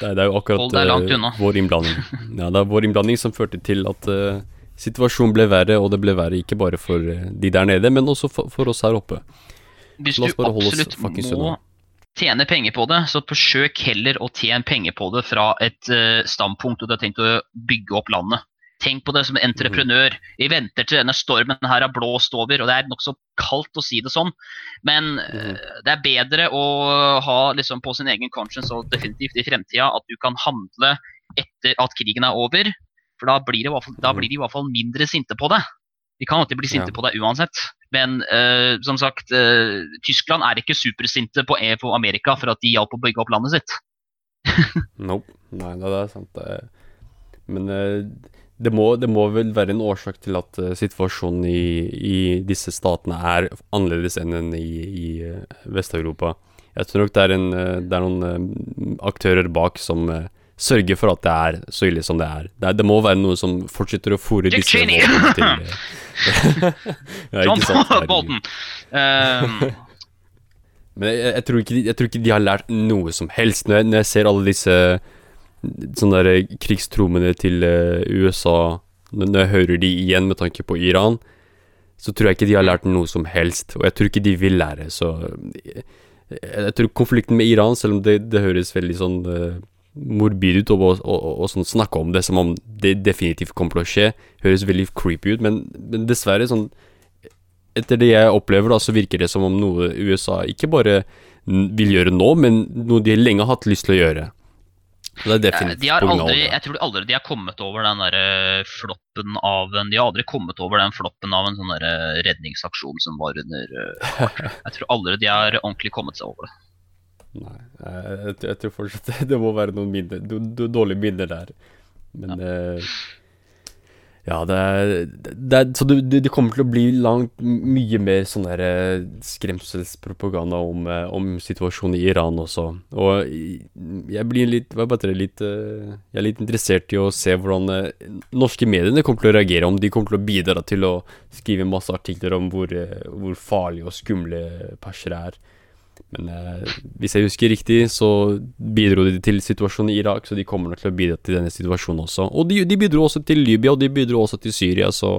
Det, det er jo akkurat vår innblanding. Ja, det er vår innblanding som førte til at situasjonen ble verre, og det ble verre ikke bare for de der nede, men også for, for oss her oppe. Hvis du absolutt må tjene penger på det, så forsøk heller å tjene penger på det fra et uh, standpunkt hvor du har tenkt å bygge opp landet. Tenk på det som entreprenør. Vi venter til denne stormen her har blåst over, og det er nokså kaldt å si det sånn, men uh, det er bedre å ha liksom, på sin egen conscience og definitivt i fremtida at du kan handle etter at krigen er over, for da blir, fall, da blir de i hvert fall mindre sinte på deg. De kan alltid bli sinte på deg uansett. Men uh, som sagt, uh, Tyskland er ikke supersinte på, e på Amerika for at de hjalp å bygge opp landet sitt. nope. Nei, det er sant. Men uh, det, må, det, må, vel være en årsak til at situasjonen i, i, disse statene er annerledes enn den i, i Vest-Europa. Jeg tror nok det er, en, det er noen aktører bak som sørge for at det er så ille som det er. Det, er, det må være noe som fortsetter å fòre disse våpnene til ja, John Bolton. Um. Men jeg, jeg, tror ikke, jeg, tror ikke, de har lært noe som helst. Når jeg, når jeg ser alle disse sånne der krigstrommene til uh, USA, når jeg hører de igjen med tanke på Iran, så tror jeg ikke de har lært noe som helst. Og jeg tror ikke de vil lære, så Jeg, jeg tror konflikten med Iran, selv om det, det høres veldig sånn morbid ut og, og, sånn snakke om det som om det definitivt kommer til å skje. Høres veldig creepy ut, men, men, dessverre, sånn Etter det jeg opplever, da, så virker det som om noe USA ikke bare vil gjøre nå, men noe de lenge har hatt lyst til å gjøre. Det er definitivt de har aldri, Jeg tror aldri de har kommet over den der eh, floppen av en De har aldri kommet over den floppen av en sånn der redningsaksjon som var under eh, Jeg tror aldri de har ordentlig kommet seg over det. Nei, jeg, jeg, tror fortsatt det, det må være noen minner, do, do, dårlige minner der. Men ja, eh, ja det, det er, Så det, det, kommer til å bli langt mye mer sånn der eh, skremselspropaganda om, eh, om, situasjonen i Iran også. Og jeg blir litt, hva heter det, litt eh, Jeg er litt interessert i å se hvordan norske mediene kommer til å reagere. Om de kommer til å bidra til å skrive masse artikler om hvor, hvor farlige og skumle persere er. Men eh, hvis jeg husker riktig, så bidro de til situasjonen i Irak, så de kommer nok til å bidra til denne situasjonen også. Og de, de bidro også til Libya, og de bidro også til Syria, så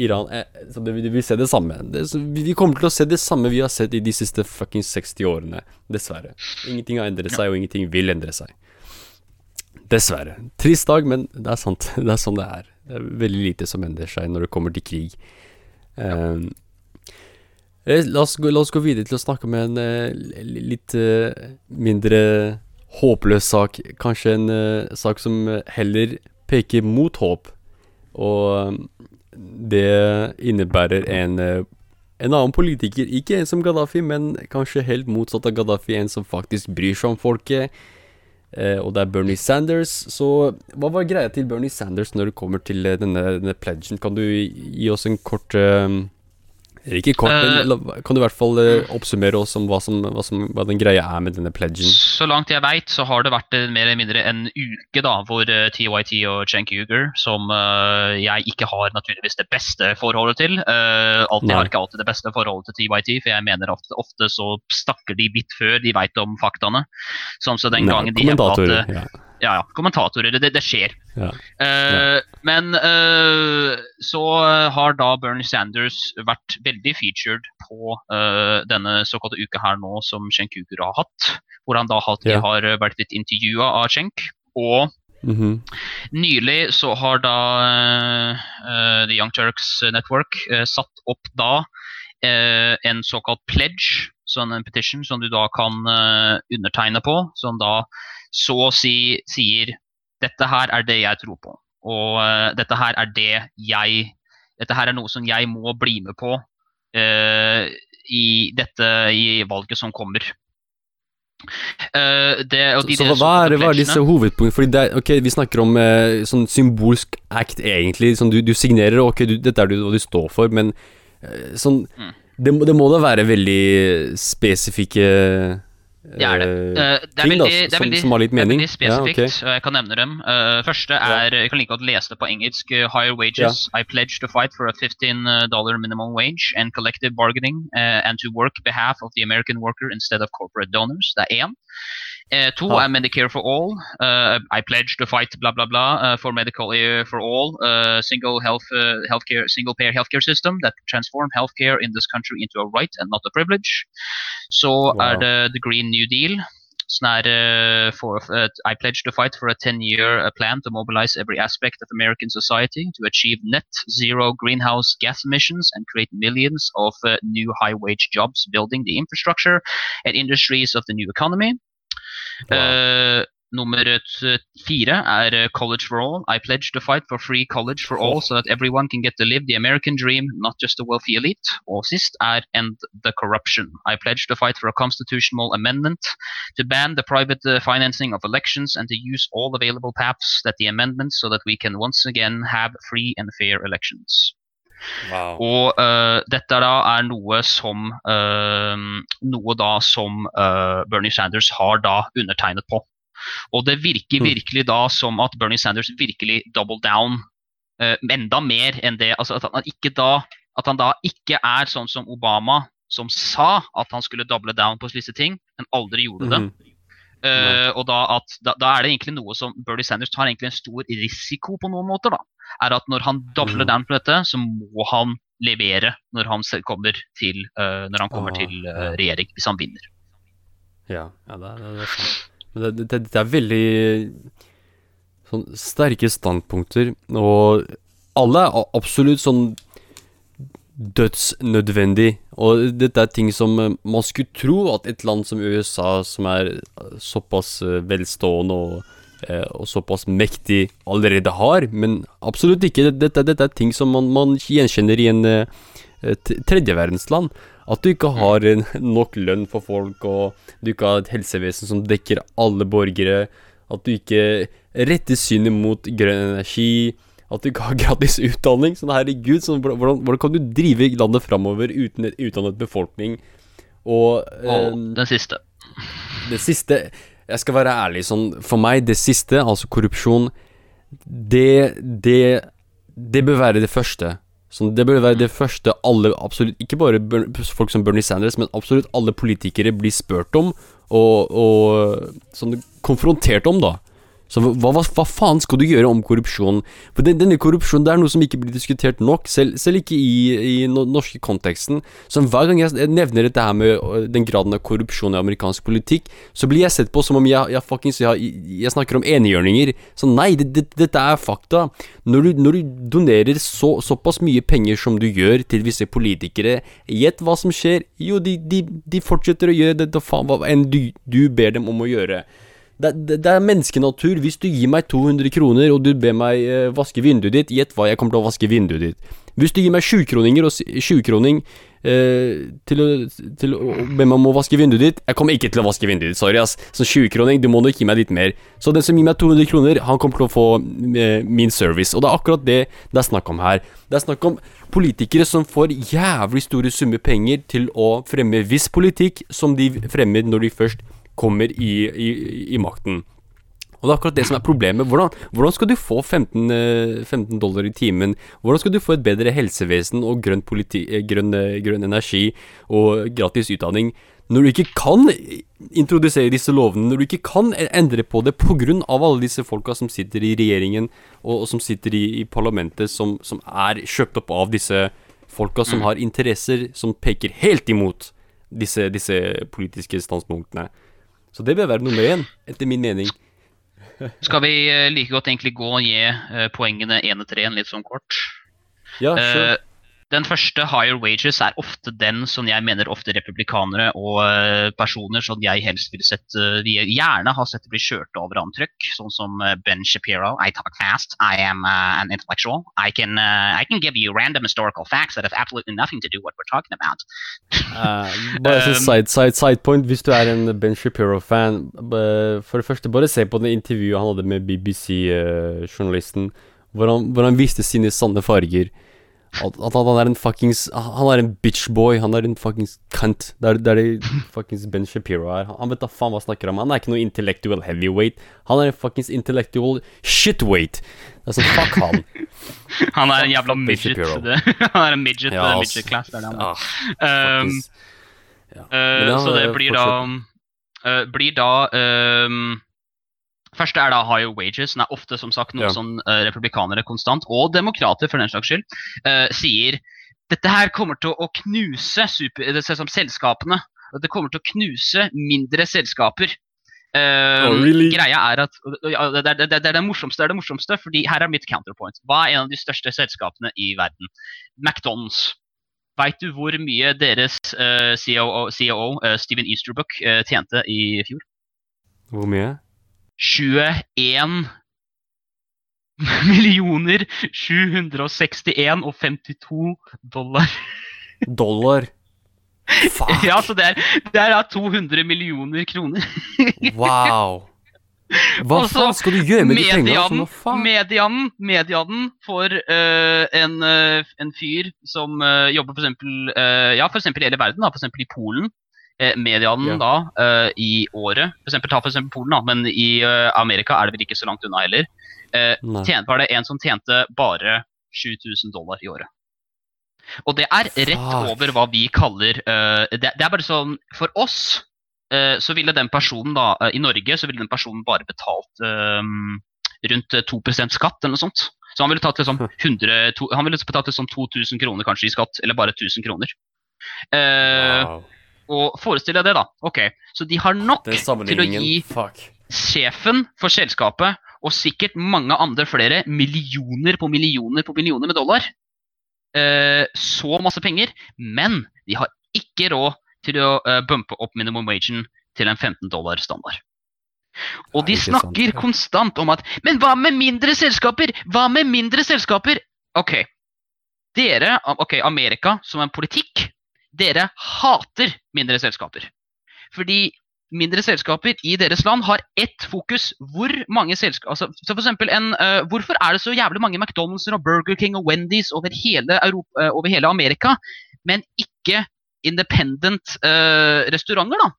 Iran eh, Så det, vi vil se det samme. Det, vi kommer til å se det samme vi har sett i de siste fucking 60 årene, dessverre. Ingenting har endret seg, og ingenting vil endre seg. Dessverre. Trist dag, men det er sant. Det er sånn det er. Det er veldig lite som endrer seg når det kommer til krig. Eh, la oss, gå, la oss, gå, videre til å snakke om en uh, litt uh, mindre håpløs sak. Kanskje en uh, sak som heller peker mot håp. Og det innebærer en, en annen politiker. Ikke en som Gaddafi, men kanskje helt motsatt av Gaddafi. En som faktisk bryr seg om folket. og det er Bernie Sanders. Så hva var greia til Bernie Sanders når det kommer til denne, denne pledgen? Kan du gi oss en kort ikke kort, men uh, kan du i hvert fall uh, oppsummere oss om hva, som, hva, som, hva, den greia er med denne pledgen? Så langt jeg veit, så har det vært mer eller mindre en uke da, hvor eh, TYT og Cenk Uger, som jeg ikke har naturligvis det beste forholdet til alltid, har ikke alltid det beste forholdet til TYT, for jeg mener ofte, ofte så snakker de litt før de veit om faktaene. Sånn så den gangen de hevda at ja ja, ja, kommentatorer. Det, det skjer. Ja. Uh, men uh, så har da Bernie Sanders vært veldig featured på uh, denne såkalte uka her nå som Cenk Ugur har hatt. Hvor han da har, ja. har vært litt intervjua av Cenk. Og mm -hmm. nylig så har da The Young Turks Network satt opp da en såkalt pledge, sånn en petition som du da kan undertegne på. Som da så å si sier dette her er det jeg tror på. Og uh, dette her er det jeg Dette her er noe som jeg må bli med på uh, i dette i valget som kommer. Uh, det, de, så hva er, hva er disse hovedpunktene? Fordi det, okay, Vi snakker om uh, sånn symbolsk act, egentlig. Sånn, du, du signerer, ok, du, dette er hva du står for, men uh, sånn mm. det, det, må da være veldig spesifikke det er det. Uh, det er ting veldig, da, som, veldig, som, har litt mening. Det er veldig spesifikt, ja, okay. og jeg kan nevne dem. Uh, første er Jeg kan like godt lese det på engelsk. Uh, higher wages. Ja. I pledge to fight for a 15 dollar minimum wage and collective bargaining and to work behalf of the American worker instead of corporate donors. Det er én. Uh, two, I'm Medicare for all. Uh, I pledge to fight blah blah blah uh, for medical care for all. single health healthcare single payer healthcare system that transform healthcare in this country into a right and not a privilege. So wow. det The Green New Deal. Sånn er for, I pledge to fight for a 10-year plan to mobilize every aspect of American society to achieve net zero greenhouse gas emissions and create millions of new high-wage jobs building the infrastructure and industries of the new economy. Wow. Uh, nummer fire er uh, College for All. I pledge to fight for free college for all, so that everyone can get to live the American dream, not just the wealthy elite. Og sist er End the Corruption. I pledge to fight for a constitutional amendment to ban the private uh, financing of elections and to use all available paths that the amendment so that we can once again have free and fair elections. Wow. Og uh, dette da er noe som uh, noe da som uh, Bernie Sanders har da undertegnet på. Og det virker mm. virkelig da som at Bernie Sanders virkelig double down enda mer enn det. Altså at han, ikke da, at han da ikke er sånn som Obama, som sa at han skulle double down på disse ting, men aldri gjorde det. Mm. Uh, og da, at, da, da, er det egentlig noe som Bernie Sanders tar egentlig en stor risiko på noen måter. da, er at Når han dobler mm. down på dette, så må han levere når han kommer til, uh, når han kommer oh, til uh, regjering, hvis han vinner. Ja, ja det, er, det er sant. Men det, det, det, er veldig sånn sterke standpunkter, og alle er absolutt sånn dødsnødvendig. Og dette er ting som eh, man skulle tro at et land som USA, som er eh, såpass eh, velstående og, og såpass mektig, allerede har. Men absolutt ikke. Dette, dette er ting som man, man gjenkjenner i en tredjeverdensland. At du ikke har nok lønn for folk, og du ikke har et helsevesen som dekker alle borgere. At du ikke retter synet mot grønn energi at du ga gratis utdanning. Sånn herregud, sånn, hvordan, hvordan, kan du drive landet framover uten et utdannet befolkning? Og, og eh, den siste. Det siste Jeg skal være ærlig, sånn For meg, det siste, altså korrupsjon, det Det, det bør være det første. Sånn, det bør være det første alle, absolutt Ikke bare folk som Bernie Sanders, men absolutt alle politikere blir spurt om, og, og sånn konfrontert om, da. Så hva, hva, hva, faen skal du gjøre om korrupsjon? For den, denne korrupsjonen det er noe som ikke blir diskutert nok, selv, selv ikke i, i no, norske konteksten. Så hver gang jeg nevner dette her med den graden av korrupsjon i amerikansk politikk, så blir jeg sett på som om jeg, jeg fuckings jeg, jeg snakker om enhjørninger. Så nei, det, det, dette er fakta. Når du, når du donerer så, såpass mye penger som du gjør til visse politikere, gjett hva som skjer? Jo, de, de, de fortsetter å gjøre det, det faen hva enn du, du ber dem om å gjøre. Det, det, er menneskenatur. Hvis du gir meg 200 kroner, og du ber meg eh, vaske vinduet ditt, gjett hva jeg kommer til å vaske vinduet ditt. Hvis du gir meg 20-kroninger og 20-kroning eh, til, å, til å be meg om å vaske vinduet ditt Jeg kommer ikke til å vaske vinduet ditt, sorry, ass. Så 20-kroning, du må nok gi meg litt mer. Så den som gir meg 200 kroner, han kommer til å få eh, min service. Og det er akkurat det det er snakk om her. Det er snakk om politikere som får jævlig store summer penger til å fremme viss politikk som de fremmer når de først kommer i, i, i makten. Og det er akkurat det som er problemet. Hvordan, hvordan skal du få 15, 15, eh, dollar i timen? Hvordan skal du få et bedre helsevesen og grønn, politi, eh, grønn, eh, grønn energi og gratis utdanning når du ikke kan introdusere disse lovene, når du ikke kan endre på det pga. alle disse folka som sitter i regjeringen og, og som sitter i, i parlamentet, som, som, er kjøpt opp av disse folka som mm. har interesser som peker helt imot disse, disse politiske standpunktene. Så det bør være nummer én, etter min mening. Skal vi eh, like godt egentlig gå og gi uh, poengene én etter én litt sånn kort? Ja, sure. Uh, Den første, higher wages, er ofte den som jeg mener ofte republikanere og uh, personer som jeg helst ville sett uh, vi gjerne har sett bli kjørt over antrekk, sånn som uh, Ben Shapiro. I talk fast. I am an intellectual. I can, I can give you random historical facts that have absolutely nothing to do what we're talking about. bare um, side, side, side point, hvis du er en Ben Shapiro-fan For det første, bare se på det intervjuet han hadde med BBC-journalisten, hvor, hvor han viste sine sanne farger. At, at, han er en fuckings Han er en bitchboy. Han er en fuckings cunt. Det er, det er det fuckings Ben Shapiro er. Han vet da faen hva han snakker om. Han er ikke noe intellectual heavyweight. Han er en fuckings intellectual shitweight. Altså, fuck han. han er en jævla midget. han er en midget ja, altså, midget class. Det er det han er. Um, ja. uh, så det blir da uh, Blir da um, Første er da higher wages, som er ofte som sagt noe ja. som uh, republikanere konstant, og demokrater for den slags skyld, uh, sier dette her kommer til å knuse super, det som selskapene. Det kommer til å knuse mindre selskaper. Uh, oh, really? Greia er at ja, det, det, det, det, er det morsomste, er det morsomste, fordi her er mitt counterpoint. Hva er en av de største selskapene i verden? McDonald's. Veit du hvor mye deres COO, COO uh, Steven Easterbrook tjente i fjor? Hvor mye? 21 millioner 761 og 52 dollar. Dollar? Fuck. Ja, så det er, det er 200 millioner kroner. wow. Hva Også, faen skal du gjøre med de pengene? Medianen, medianen for uh, en, uh, en, fyr som uh, jobber for eksempel, ja, for eksempel i hele verden, da, for eksempel i Polen, eh, medianen ja. da eh, i året for eksempel, Ta for eksempel Polen, da, men i uh, Amerika er det vel ikke så langt unna heller. Eh, tjent, var det en som tjente bare 7000 dollar i året. Og det er rett over hva vi kaller uh, det, det, er bare sånn For oss uh, så ville den personen da uh, I Norge så ville den personen bare betalt rundt 2% skatt eller noe sånt. Så han ville tatt liksom 100, to, han ville betalt liksom 2000 kroner kanskje i skatt, eller bare 1000 kroner. wow. Og forestill deg det, da. Ok, Så de har nok til å gi Fuck. sjefen for selskapet og sikkert mange andre flere millioner på millioner på millioner med dollar. Eh, så masse penger. Men de har ikke råd til å eh, bumpe opp minimum wagen til en 15 dollar standard. Og de snakker konstant om at Men hva med mindre selskaper? Hva med mindre selskaper? Ok, dere, ok, Amerika som en politikk dere hater mindre selskaper. Fordi mindre selskaper i deres land har ett fokus. Hvor mange selskaper altså, så for eksempel en, uh, Hvorfor er det så jævlig mange McDonald's og Burger King og Wendy's over hele, Europa, uh, over hele Amerika, men ikke independent uh, restauranter? da?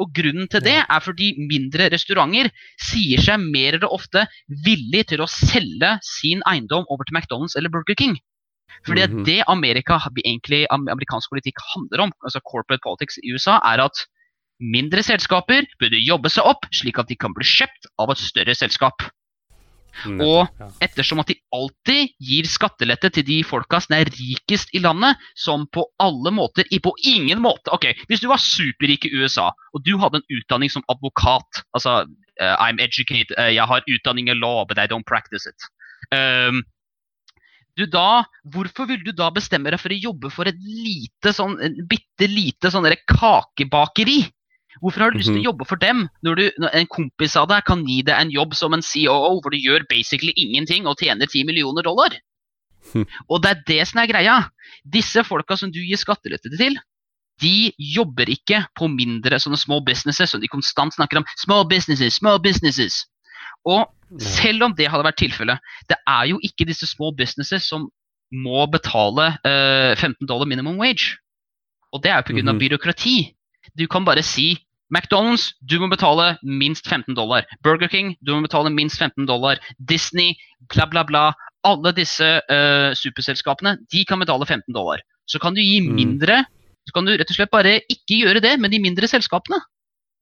Og Grunnen til det er fordi mindre restauranter sier seg mer eller ofte villig til å selge sin eiendom over til McDonald's eller Burger King. Fordi mm -hmm. det Amerika, egentlig amerikansk politikk handler om, altså corporate politics i USA, er at mindre selskaper burde jobbe seg opp slik at de kan bli kjøpt av et større selskap. Nettopp, og ettersom at de alltid gir skattelette til de folka som er rikest i landet, som på alle måter På ingen måte Ok, hvis du var superrik i USA, og du hadde en utdanning som advokat Altså, uh, I'm educated, uh, jeg har utdanning i law, but I don't practice it. Um, du da, hvorfor vil du da bestemme deg for å jobbe for et lite, sånn, bitte lite sånn kakebakeri? Hvorfor har du lyst til å mhm. jobbe for dem, når, du, når en kompis av deg kan gi deg en jobb som en COO hvor du gjør basically ingenting og tjener 10 millioner dollar? Hm. Og det er det som er greia. Disse folka som du gir skattelette til, de jobber ikke på mindre sånne små businesses som de konstant snakker om. Small businesses, small businesses. Og selv om det hadde vært tilfellet, det er jo ikke disse små businesses som må betale eh, 15 dollar minimum wage. Og det er jo pga. Mm -hmm. byråkrati. Du kan bare si McDonald's, du må betale minst 15 dollar. Burger King, du må betale minst 15 dollar. Disney, bla, bla, bla. Alle disse uh, superselskapene de kan betale 15 dollar. Så kan du gi mm. mindre. Så kan du rett og slett bare ikke gjøre det med de mindre selskapene.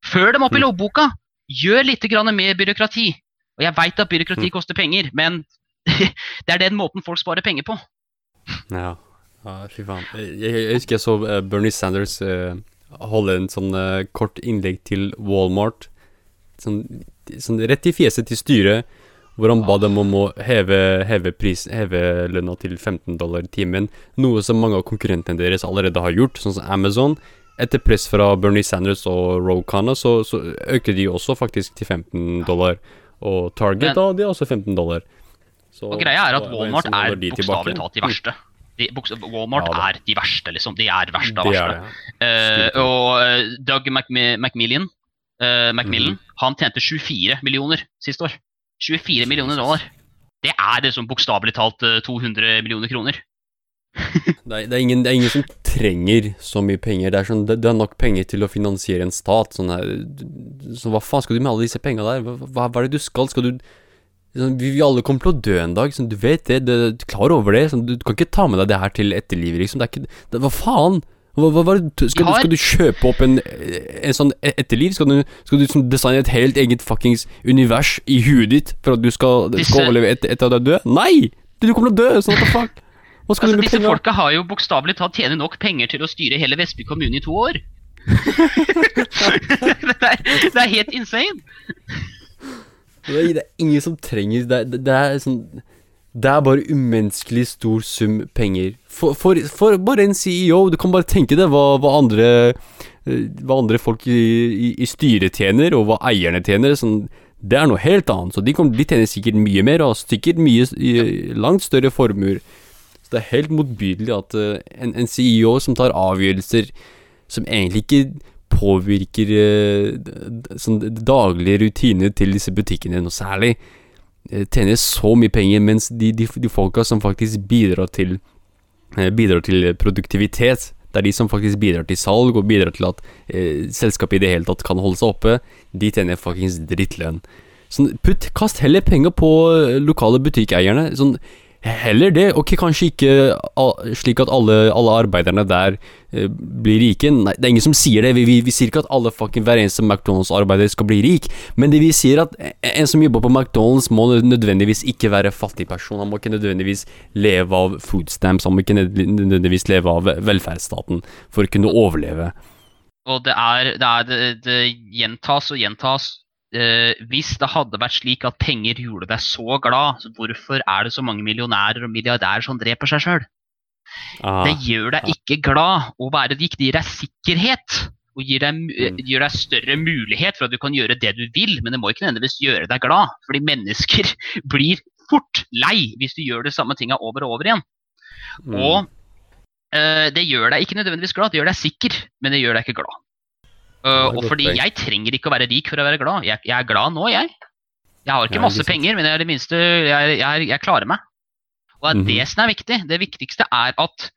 Før dem opp i mm. lovboka. Gjør litt mer byråkrati. Og jeg veit at byråkrati mm. koster penger, men det er den måten folk sparer penger på. Ja, ja fy faen. Jeg, jeg, husker jeg så uh, Bernie Sanders uh, holde en sånn uh, kort innlegg til Walmart. Sånn, sånn, rett i fjeset til styret, hvor han ba dem om å heve, heve, heve lønna til 15 dollar i timen, noe som mange av konkurrentene deres allerede har gjort, sånn som Amazon. Etter press fra Bernie Sanders og Rokana, så, så øker de også faktisk til 15 dollar. Og Target, Men- da, de er også 15 dollar. Så Og greia er at Walmart er de bokstavelig talt de verste. De, Walmart Ja, er de verste, liksom. De er verste av verste. er det. Eh, og eh, Doug McMillian, Macmillan, McMillan, Macmillan Mhm. han tjente 24 millioner siste år. 24 millioner dollar. Det er liksom bokstavelig talt eh, 200 millioner kroner. Det er, det, er ingen, det er ingen som trenger så mye penger. Det er, sånn, det, det er nok penger til å finansiere en stat. Sånn her, så hva faen skal du med alle disse penga der? Hva, hva, er det du skal? Skal du sånn, vi, alle kommer til å dø en dag, sånn, du vet det. du er klar over det. Sånn, du, du kan ikke ta med deg det her til etterlivet, liksom. Det er ikke, det, hva faen? Hva, hva, hva, du- skal, du, skal du kjøpe opp en, en sånn e- etterliv? Skal du, skal du sånn designe et helt eget fuckings univers i huet ditt for at du skal, skal overleve etter, etter at du er død? Nei! Du kommer til å dø, sånn what the fuck? Hva skal Altså, du med disse folka har jo bokstavelig talt tjene nok penger til å styre hele Vestby kommune i to år. det, er, det er helt insane. Det er, det er ingen som trenger det, er- det, det er sånn Det er bare umenneskelig stor sum penger. For, for, for bare en CEO, du kan bare tenke deg hva, hva andre eh, Hva andre folk i, i, i styret tjener, og hva eierne tjener. Sånn, det er noe helt annet. Så de, kom, de tjener sikkert mye mer, og har sikkert mye i- langt større formuer. Så det er helt motbydelig at eh, en, en CEO som tar avgjørelser som egentlig ikke påvirker eh, sånn daglige rutiner til disse butikkene noe særlig, eh, tjener så mye penger, mens de, de, de folka som faktisk bidrar til eh, Bidrar til produktivitet, det er de som faktisk bidrar til salg og bidrar til at eh, selskapet i det hele tatt kan holde seg oppe, de tjener fuckings drittlønn. Sånn, putt, kast heller penger på eh, lokale butikkeierne. Sånn, Heller det. Ok, kanskje ikke slik at alle, alle arbeiderne der eh, blir rike. Nei, det er ingen som sier det. Vi, vi, vi sier ikke at alle fucking hver eneste McDonald's-arbeider skal bli rik. Men det vi sier at en- en som jobber på McDonald's må nødvendigvis ikke være fattig person. Han må ikke nødvendigvis leve av food stamps. Han må ikke nødvendigvis leve av velferdsstaten for å kunne overleve. Og det er, det, er det, det gjentas og gjentas. Eh, hvis det hadde vært slik at penger gjorde deg så glad, så hvorfor er det så mange millionærer og milliardærer som dreper seg sjøl? Ah, Det gjør deg ikke glad å være rik. Det gir deg sikkerhet. Og gir deg, Mm. gir deg større mulighet for at du kan gjøre det du vil, men det må ikke nødvendigvis gjøre deg glad. Fordi mennesker blir fort lei hvis du gjør de samme tinga over og over igjen. mm. Og eh, det gjør deg ikke nødvendigvis glad, det gjør deg sikker, men det gjør deg ikke glad. Er og fordi jeg trenger ikke å være rik for å være glad. Jeg, jeg er glad nå, jeg. Jeg har ikke masse penger, men jeg det minste jeg, jeg, klarer meg. Og det er Mhm. det som er viktig. Det viktigste er at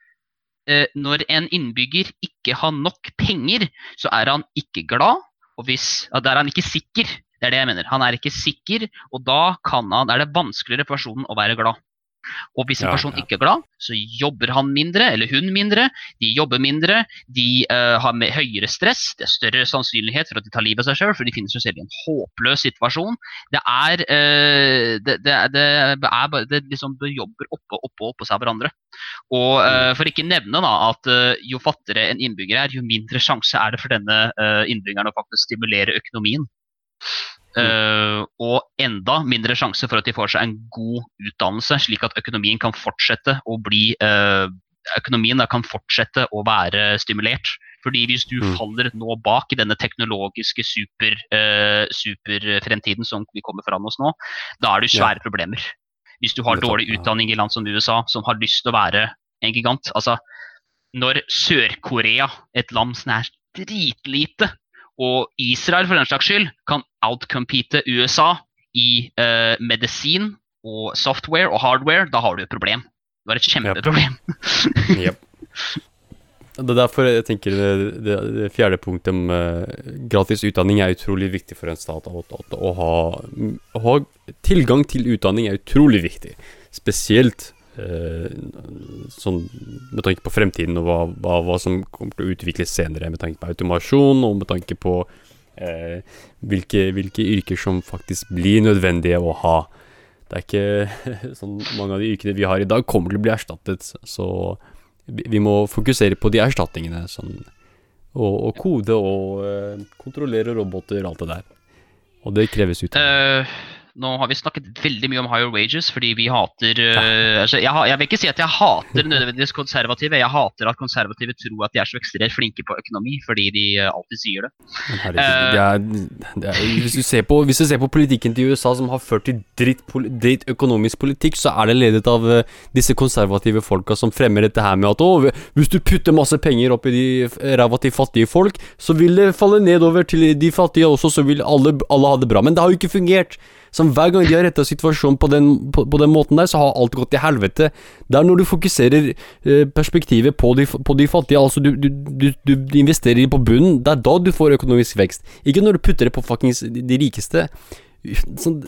uh, når en innbygger ikke har nok penger, så er han ikke glad. Og hvis, ja, da er han ikke sikker. Det er det jeg mener. Han er ikke sikker, og da kan han, er det vanskeligere for personen å være glad. Og hvis en person ikke er glad, så jobber han mindre, eller hun mindre. De jobber mindre, de uh, har med høyere stress, det er større sannsynlighet for at de tar livet av seg sjøl, for de finner seg selv i en håpløs situasjon. Det er uh, det, det, er- det er det liksom det jobber oppå oppå oppå seg hverandre. Og uh, For ikke nevne da at eh, jo fattigere en innbygger er, jo mindre sjanse er det for denne eh, innbyggeren å faktisk stimulere økonomien. Eh, og enda mindre sjanse for at de får seg en god utdannelse, slik at økonomien kan fortsette å bli uh, Økonomien kan fortsette å være stimulert. Fordi hvis du Mm. faller nå bak i denne teknologiske super, uh, superfremtiden som vi kommer foran oss nå, da er det Ja. svære problemer. Hvis du har dårlig utdanning i land som USA, som har lyst til å være en gigant. Altså, når Sør-Korea, et land som er dritlite, og Israel for den slags skyld, kan outcompete USA i eh, medisin og software og hardware, da har du et problem. Du har et kjempeproblem. Yep. Det er derfor jeg tenker det, det, det fjerde punktet om uh, gratis utdanning er utrolig viktig for en stat. Å, ha, å ha tilgang til utdanning er utrolig viktig. Spesielt sånn med tanke på fremtiden og hva, hva, hva som kommer til å utvikles senere. Med tanke på automasjon og med tanke på eh, hvilke, hvilke yrker som faktisk blir nødvendige å ha. Det er ikke sånn mange av de yrkene vi har i dag kommer til å bli erstattet. Så vi vi må fokusere på de erstatningene. Sånn, og, og kode og eh, kontrollere roboter og alt det der. Og det kreves utdanning. Eh, Nå har vi snakket veldig mye om higher wages fordi vi hater uh, altså jeg, jeg, vil ikke si at jeg hater nødvendigvis konservative. Jeg hater at konservative tror at de er så ekstremt flinke på økonomi fordi de uh, alltid sier det. Herregud, det er, det er, hvis, du ser på, hvis du ser på politikken til USA som har ført til dritt, dritt økonomisk politikk, så er det ledet av uh, disse konservative folka som fremmer dette her med at å, hvis du putter masse penger opp i de ræva til fattige folk, så vil det falle nedover til de fattige også, så vil alle, alle ha det bra. Men det har jo ikke fungert. Som hver gang de har retta situasjonen på den, på, på den, måten der, så har alt gått til helvete. Det er når du fokuserer eh, perspektivet på de, på de, fattige, altså du, du, du, du investerer på bunnen, det er da du får økonomisk vekst. Ikke når du putter det på fuckings de rikeste. Sånn,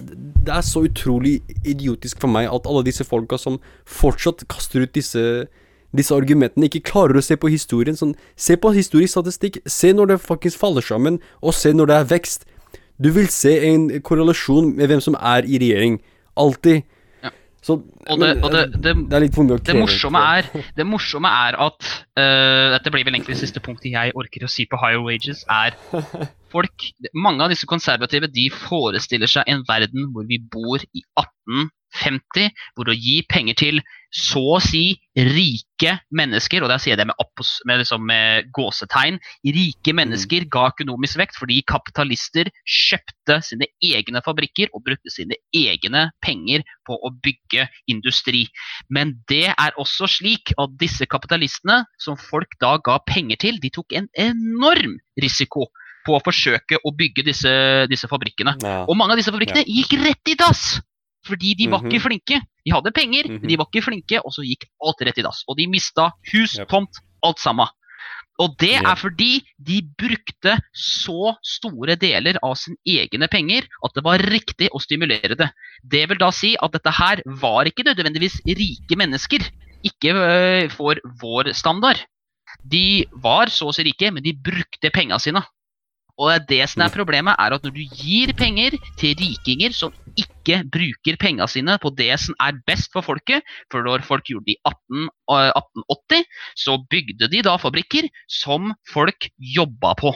det er så utrolig idiotisk for meg at alle disse folka som fortsatt kaster ut disse disse argumentene ikke klarer å se på historien. Sånn, se på historisk statistikk. Se når det faktisk faller sammen, og se når det er vekst. Du vil se en korrelasjon med hvem som er i regjering. Alltid. Ja. Så, og det, og det, det, det, er litt for mye å kreve. Det morsomme er, det morsomme er at uh, Dette blir vel egentlig det siste punktet jeg orker å si på higher wages, er folk Mange av disse konservative de forestiller seg en verden hvor vi bor i 1850, hvor å gi penger til så å si rike mennesker, og der sier jeg det med, oppos, med, liksom, med gåsetegn, rike mm. mennesker ga økonomisk vekt fordi kapitalister kjøpte sine egne fabrikker og brukte sine egne penger på å bygge industri. Men det er også slik at disse kapitalistene, som folk da ga penger til, de tok en enorm risiko på å forsøke å bygge disse, disse fabrikkene. Ja. Og mange av disse fabrikkene ja. gikk rett i dass! Fordi de var mm -hmm. ikke mhm. flinke. De hadde penger, mm -hmm. men de mhm. var ikke flinke, og så gikk alt rett i dass. Og de mista hus, yep. tomt, alt sammen. Og det yep. er fordi de brukte så store deler av sine egne penger at det var riktig å stimulere det. Det vil da si at dette her var ikke nødvendigvis rike mennesker. Ikke øh, for vår standard. De var så å si rike, men de brukte penga sine. Og det som er problemet, er at når du gir penger til rikinger som ikke bruker pengene sine på det som er best for folket For når folk gjorde det i 18, 1880, eh, så bygde de da fabrikker som folk jobba på.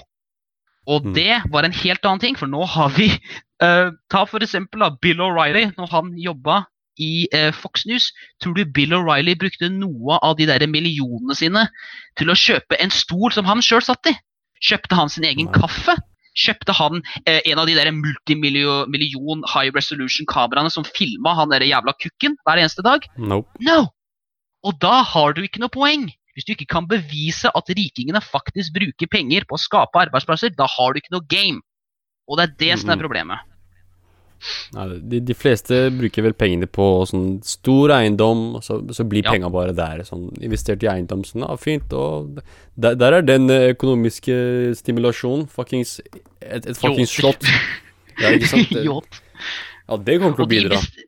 Og mm. det var en helt annen ting, for nå har vi uh, Ta for eksempel da, Bill O'Reilly, når han jobba i uh, Fox News. Tror du Bill O'Reilly brukte noe av de der millionene sine til å kjøpe en stol som han sjøl satt i? Kjøpte han sin egen kaffe? Kjøpte han eh, en av de der multimillion high resolution-kameraene som filma han der jævla kukken hver eneste dag? Nope. No! Og da har du ikke noe poeng. Hvis du ikke kan bevise at rikingene faktisk bruker penger på å skape arbeidsplasser, da har du ikke noe game. Og det er det som er problemet. Ja, de, de, fleste bruker vel pengene på sånn stor eiendom, og så, så blir ja. penga bare der. Sånn investert i eiendom, sånn, ja, fint. Og der, der, er den økonomiske stimulasjonen. Fuckings Et, et fuckings slott. Ja, ikke sant? ja, det kommer til å bidra de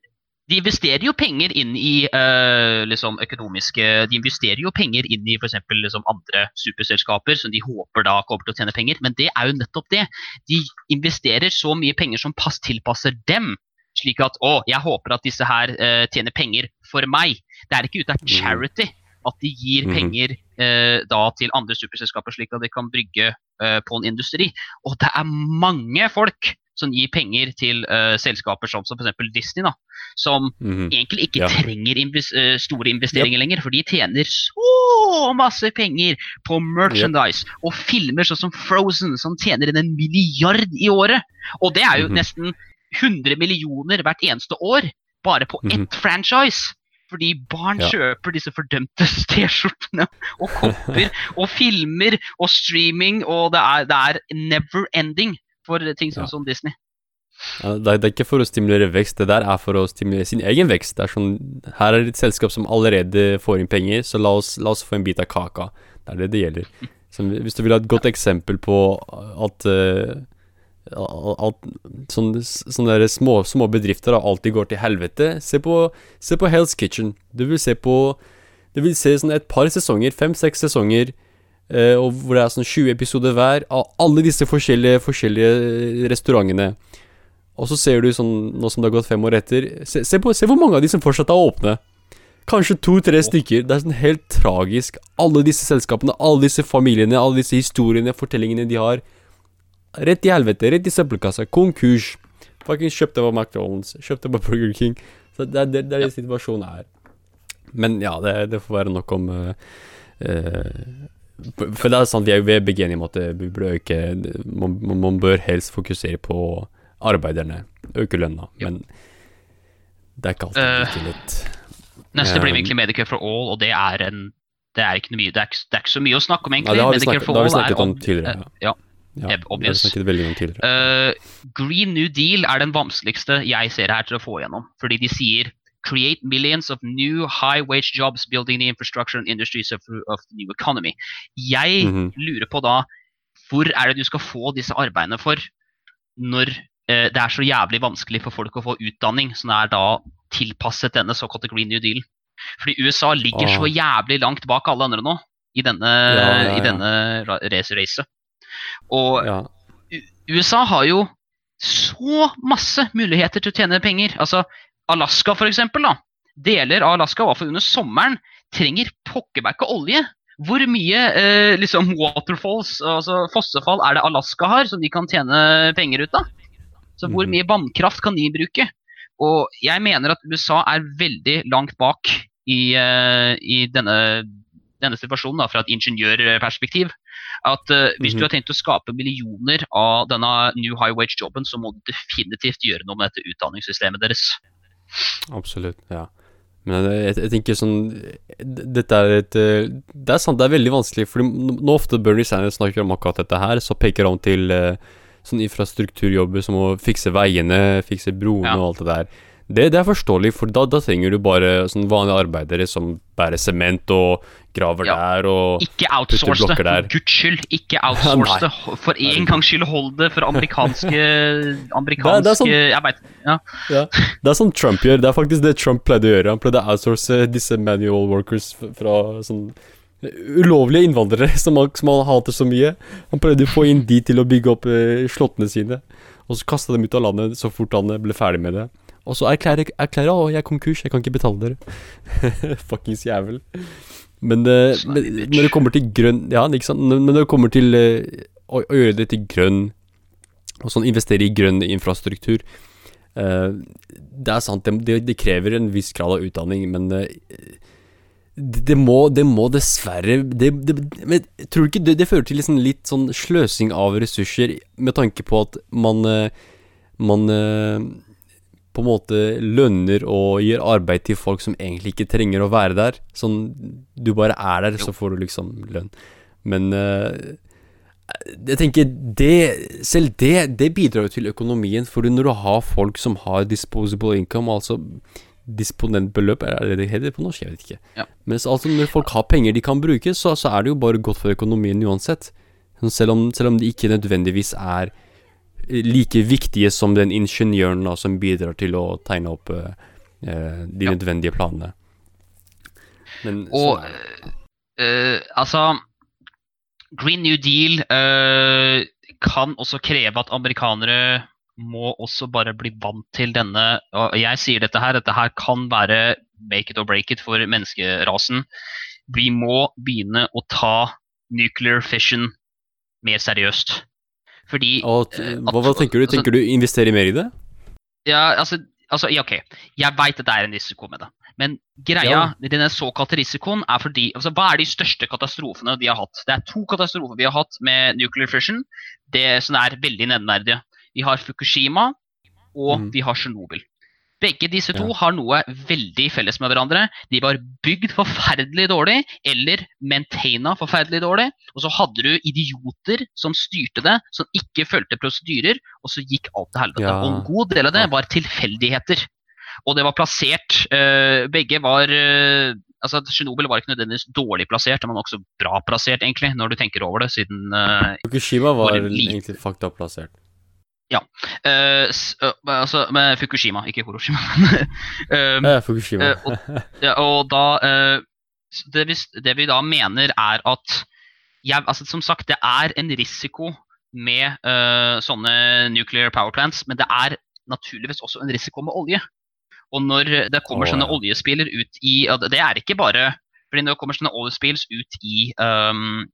investerer jo penger inn i uh, liksom økonomiske De investerer jo penger inn i f.eks. Liksom andre superselskaper som de håper da kommer til å tjene penger. Men det er jo nettopp det. De investerer så mye penger som pass tilpasser dem. Slik at å, jeg håper at disse her uh, tjener penger for meg. Det er ikke ute av mm. charity at de gir mm. penger uh, da til andre superselskaper, slik at de kan brygge på en industri. Og det er mange folk som gir penger til uh, selskaper som, som f.eks. Disney, da, som mm -hmm. egentlig ikke ja. trenger invest uh, store investeringer yep. lenger, for de tjener så masse penger på merchandise yep. og filmer sånn som Frozen, som tjener inn en milliard i året. Og det er jo mm -hmm. nesten 100 millioner hvert eneste år, bare på mm -hmm. ett franchise. Fordi barn ja. kjøper disse fordømte T-skjortene og kopper og filmer og streaming, og det er, det er never ending for ting som, ja. som Disney. Ja, det, er, det, er, ikke for å stimulere vekst, det der er for å stimulere sin egen vekst. Det er sånn, her er det et selskap som allerede får inn penger, så la oss, la oss få en bit av kaka. Det er det det gjelder. Så hvis du vil ha et godt eksempel på at uh, at sånne, sånne små, små, bedrifter da, alltid går til helvete. Se på, se på Hell's Kitchen. Du vil se på Du vil se sånn et par sesonger, fem-seks sesonger og hvor det er sånn 20 episoder hver av alle disse forskjellige, forskjellige restaurantene. Og så ser du sånn, nå som det har gått fem år etter Se, se, på, se hvor mange av de som fortsatt er åpne. Kanskje to-tre stykker. Det er sånn helt tragisk. Alle disse selskapene, alle disse familiene, alle disse historiene, fortellingene de har. Rett i helvete, rett i søppelkassa. Konkurs. Fuckings kjøpte på McDonald's, kjøpte på Burger King. Så det, er- det, det er det situasjonen er. Men ja, det, det får være nok om uh, eh, for- det er sant, vi er, vi er begge enige om at vi burde øke man, man, bør helst fokusere på arbeiderne, øke lønna, Ja. men det er ikke alltid Eh, like lett. Neste blir Um, egentlig Medicare for all, og det er en det er mye, det er ikke, det er ikke så mye å snakke om, Ja, egentlig. det har vi snakket, for har vi all snakket om tidligere. eh, Ja. ja. Ja, eh, det har vi obvious. snakket veldig om tidligere. Eh, Green New Deal er den vanskeligste jeg ser her til å få igjennom. Fordi de sier create millions of new high wage jobs building the infrastructure and industries of, of the new economy. Jeg Mhm. lurer på da hvor er det du skal få disse arbeidene for når eh, det er så jævlig vanskelig for folk å få utdanning som er da tilpasset denne såkalte Green New Deal. Fordi USA ligger Ah. så jævlig langt bak alle andre nå i denne, Ja, ja, ja. denne ra- racet. Og Ja. USA har jo så masse muligheter til å tjene penger. Altså, Alaska for eksempel, da. Deler av Alaska, i hvert fall under sommeren, trenger pokker meg ikke olje. Hvor mye eh, liksom waterfalls, altså fossefall, er det Alaska har som de kan tjene penger ut av? Så hvor Mhm. mye vannkraft kan de bruke? Og jeg mener at USA er veldig langt bak i, eh, i denne, denne situasjonen da, fra et ingeniørperspektiv. At eh, hvis Mhm. du har tenkt å skape millioner av denne new high wage-jobben, så må du definitivt gjøre noe med dette utdanningssystemet deres. Absolutt, ja. Men jeg, jeg, tenker sånn Dette er et eh, Det er sant, det er veldig vanskelig, for nå ofte Bernie Sanders snakker om akkurat dette her, så peker han til Sånn sånne infrastrukturjobber som å fikse veiene, fikse broene Ja. og alt det der. Det, det er forståelig, for da, da trenger du bare sånn vanlige arbeidere som bærer sement og graver Ja. der og Ikke outsource det, der. guds skyld. Ikke outsource det. For en gangs skyld, hold det for amerikanske Amerikanske Det det sånn- Jeg veit ja. Ja. Det er sånn Trump gjør. Det er faktisk det Trump pleide å gjøre. Han pleide å outsource disse manual workers fra sånn ulovlige innvandrere som han, som han hater så mye. Han prøvde å få inn de til å bygge opp eh, slottene sine, og så kasta dem ut av landet så fort han eh, ble ferdig med det. Og så erklærer han jeg er konkurs, jeg kan ikke betale dere. Fuckings jævel. Men, eh, men når det kommer til grønn Ja, ikke sant. Men når det kommer til eh, å, å gjøre det til grønn Og sånn investere i grønn infrastruktur eh, Det er sant, det, det, krever en viss grad av utdanning, men det, det, må, det må dessverre det, det, Men tror du ikke det, fører til liksom litt sånn sløsing av ressurser, med tanke på at man Man på en måte lønner og gir arbeid til folk som egentlig ikke trenger å være der. Sånn Du bare er der, så får du liksom lønn. Men uh, jeg tenker det Selv det, det bidrar jo til økonomien. For når du har folk som har disposable income, altså disponentbeløp, er det det heter på norsk? Jeg vet ikke. Ja. Mens altså når folk har penger de kan bruke, så, så er det jo bare godt for økonomien uansett. Sånn Selv om, selv om det ikke nødvendigvis er like viktige som den ingeniøren da, som bidrar til å tegne opp eh, de Ja. nødvendige planene. Men Og eh, altså Green New Deal uh, kan også kreve at amerikanere må også bare bli vant til denne Og jeg sier dette her, dette her kan være make it or break it for menneskerasen. Vi må begynne å ta nuclear fission mer seriøst. Fordi Og, hva, hva tenker du? altså- Tenker du investere mer i det? Ja, altså, altså ja, ok. Jeg veit at det er en risiko med det. Men greia, denne såkalte risikoen, er fordi altså, Hva er de største katastrofene vi har hatt? Det er to katastrofer vi har hatt med nuclear fission det som er veldig nevneverdige. Vi har Fukushima, og mm. vi har Tsjernobyl. Begge disse to Ja. har noe veldig felles med hverandre. De var bygd forferdelig dårlig, eller maintaina forferdelig dårlig. Og så hadde du idioter som styrte det, som ikke fulgte prosedyrer, og så gikk alt til helvete. Ja. Og en god del av det var tilfeldigheter. Og det var plassert eh, Begge var eh, altså Tsjernobyl var ikke nødvendigvis dårlig plassert, men også bra plassert, egentlig, når du tenker over det, siden uh, Fukushima var var egentlig fakta plassert. Eh, s- eh, Altså med Fukushima, ikke Horoshima. um, Ja, Fukushima. og, Ja, og da uh, det, vi, det vi da mener, er at jeg, altså, Som sagt, det er en risiko med eh, sånne nuclear power plants, men det er naturligvis også en risiko med olje. Og når det kommer oh, sånne ja. oljespiller ut i Det er ikke bare fordi når det kommer sånne oljespills ut i um,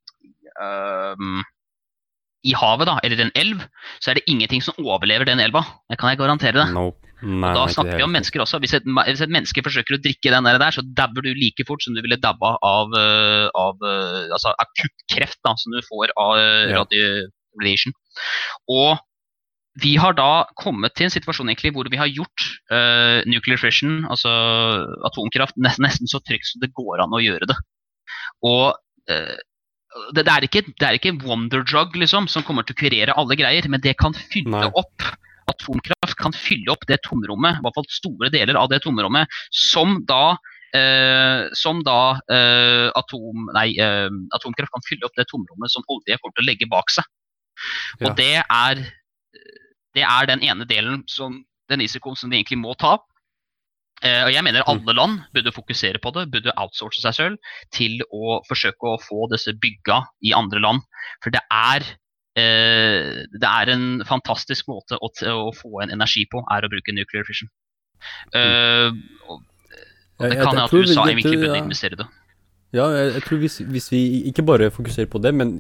um, i havet, da, eller en elv, så er det ingenting som overlever den elva. Det kan jeg garantere deg. Nope. Nei, Og da snakker vi om mennesker også. Hvis et, hvis et menneske forsøker å drikke den der, så dabber du like fort som du ville dabba av, eh, av eh, altså akutt kreft da, som du får av eh, Ja. radiation. Og vi har da kommet til en situasjon egentlig hvor vi har gjort uh, nuclear fission, altså atomkraft, nesten, nesten så trygt som det går an å gjøre det. Og eh, det, det, er ikke, det er ikke en wonder drug liksom, som kommer til å kurere alle greier, men det kan fylle Nei. opp Atomkraft kan fylle opp det tomrommet, i hvert fall store deler av det tomrommet, som da eh, som da eh, atom, nei, eh, atomkraft kan fylle opp det tomrommet som olje kommer til å legge bak seg. Og Ja. det er det er den ene delen som den risikoen som de egentlig må ta. Eh, og jeg mener alle land burde fokusere på det, burde outsource seg selv til å forsøke å få disse bygga i andre land. For det er eh, det er en fantastisk måte å, å få en energi på, er å bruke nuclear fission. Eh, og og det kan hende at USA vi- egentlig burde ja. investere i det. Ja, jeg, jeg tror hvis, hvis vi ikke bare fokuserer på det, men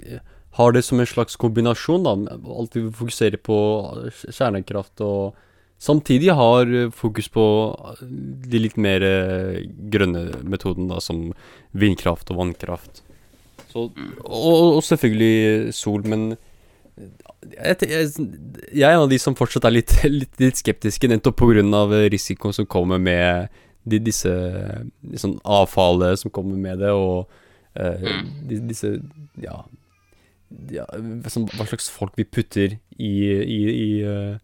har det som en slags kombinasjon, da, alt vi fokuserer på kjernekraft og samtidig har eh, fokus på de litt mer eh, grønne metoden, da, som vindkraft og vannkraft. Så, og, og selvfølgelig sol, men jeg, jeg, jeg er en av de som fortsatt er litt, litt, litt skeptiske, nettopp pga. risikoen som kommer med de, disse sånn avfallet som kommer med det, og uh, de, disse Ja, ja hva slags folk vi putter i, i, i, eh,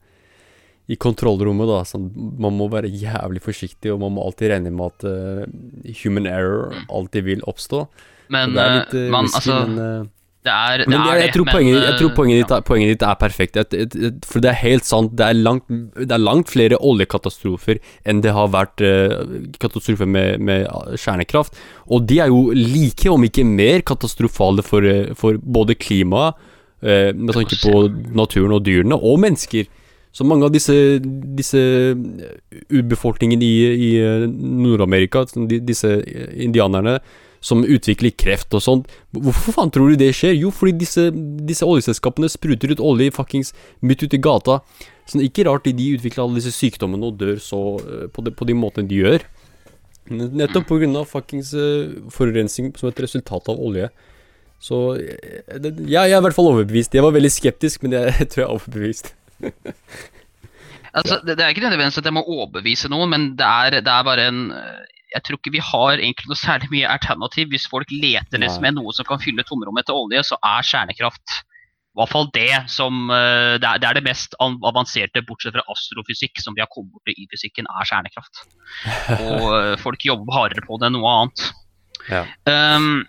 i kontrollrommet, da. Sånn, man må være jævlig forsiktig, og man må alltid regne med at uh, human error alltid vil oppstå. Men, det er litt eh, man, risky, altså, men uh, det er, det men jeg, jeg, tror men, poenget, jeg tror poenget, ditt, ja. poenget ditt er perfekt. For det er helt sant. Det er langt, det er langt flere oljekatastrofer enn det har vært katastrofer med, med kjernekraft. Og de er jo like, om ikke mer, katastrofale for, for både klimaet, med tanke på naturen og dyrene, og mennesker. Så mange av disse, disse urbefolkningen i, i eh, Nord-Amerika, disse eh, indianerne, som utvikler kreft og sånt. Hvorfor faen tror du det skjer? Jo, fordi disse, disse oljeselskapene spruter ut olje fuckings midt ute i gata. Så det er ikke rart de utvikler alle disse sykdommene og dør så eh, på, de, på de måtene de gjør. Nettopp av fuckings eh, forurensning som et resultat av olje. Så eh, ja, jeg er i hvert fall overbevist. Jeg var veldig skeptisk, men jeg, jeg tror jeg er overbevist. Altså, det, det er ikke nødvendigvis at jeg må overbevise noen, men det er, det er bare en øh, Jeg tror ikke vi har egentlig noe særlig mye alternativ. Hvis folk leter liksom med noe som kan fylle tomrommet etter olje, så er kjernekraft i hvert fall det som øh, det, er, det mest avanserte, bortsett fra astrofysikk, som vi har kommet borti i fysikken, er kjernekraft. Og øh, folk jobber hardere på det enn noe annet. Ja. Um,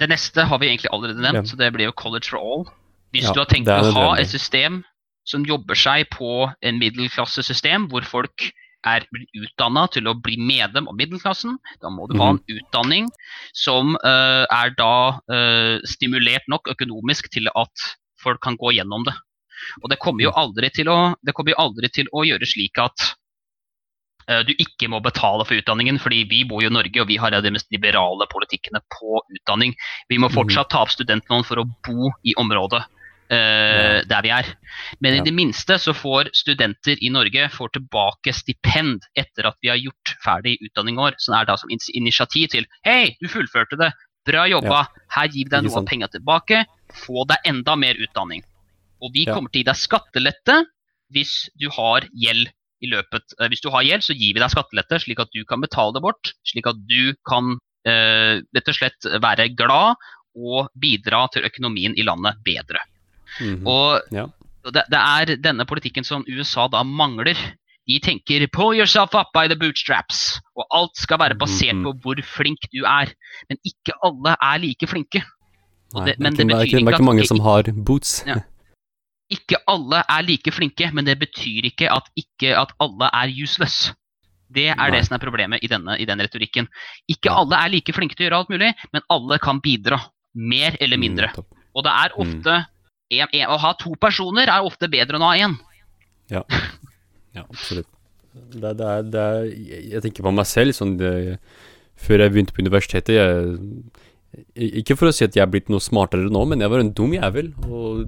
det neste har vi egentlig allerede nevnt, så det blir jo College for all. Hvis Ja, du har tenkt å ha et system som jobber seg på en middelklassesystem, hvor folk er utdanna til å bli medlem av middelklassen, da må du ha en Mhm. utdanning som uh, er da uh, stimulert nok økonomisk til at folk kan gå gjennom det. Og det kommer jo Mm. aldri til å, det kommer jo aldri til å gjøre slik at eh, du ikke må betale for utdanningen, fordi vi bor jo i Norge, og vi har de mest liberale politikkene på utdanning. Vi må Mhm. fortsatt ta opp studentlån for å bo i området eh, der vi er. Men i det minste så får studenter i Norge får tilbake stipend etter at vi har gjort ferdig utdanning år, som er da som initiativ til Hei, du fullførte det! Bra jobba! Her gir vi deg noe av penga tilbake. Få deg enda mer utdanning. Og vi kommer til å gi deg skattelette hvis du har gjeld i løpet eh, Hvis du har gjeld, så gir vi deg skattelette, slik at du kan betale det bort. Slik at du kan eh, rett og slett være glad og bidra til økonomien i landet bedre. Mhm. Og Ja. det, det er denne politikken som USA da mangler. De tenker 'pull yourself up by the bootstraps', og alt skal være basert Mhm. på hvor flink du er. Men ikke alle er like flinke. Nei, det, men det det, er ikke, det er ikke mange som har boots. Ja. ikke alle er like flinke, men det betyr ikke at, ikke at alle er useless. Det er Nei. det som er problemet i, denne, i den retorikken. Ikke Ja. alle er like flinke til å gjøre alt mulig, men alle kan bidra. Mer eller mindre. Mm. Og det er Mm. En, en, Å ha to personer er ofte bedre enn å ha én. Ja, absolutt. Det, det er, det er, jeg, tenker på meg selv sånn Før jeg begynte på universitetet jeg, Ikke for å si at jeg er blitt noe smartere nå, men jeg var en dum jævel. Og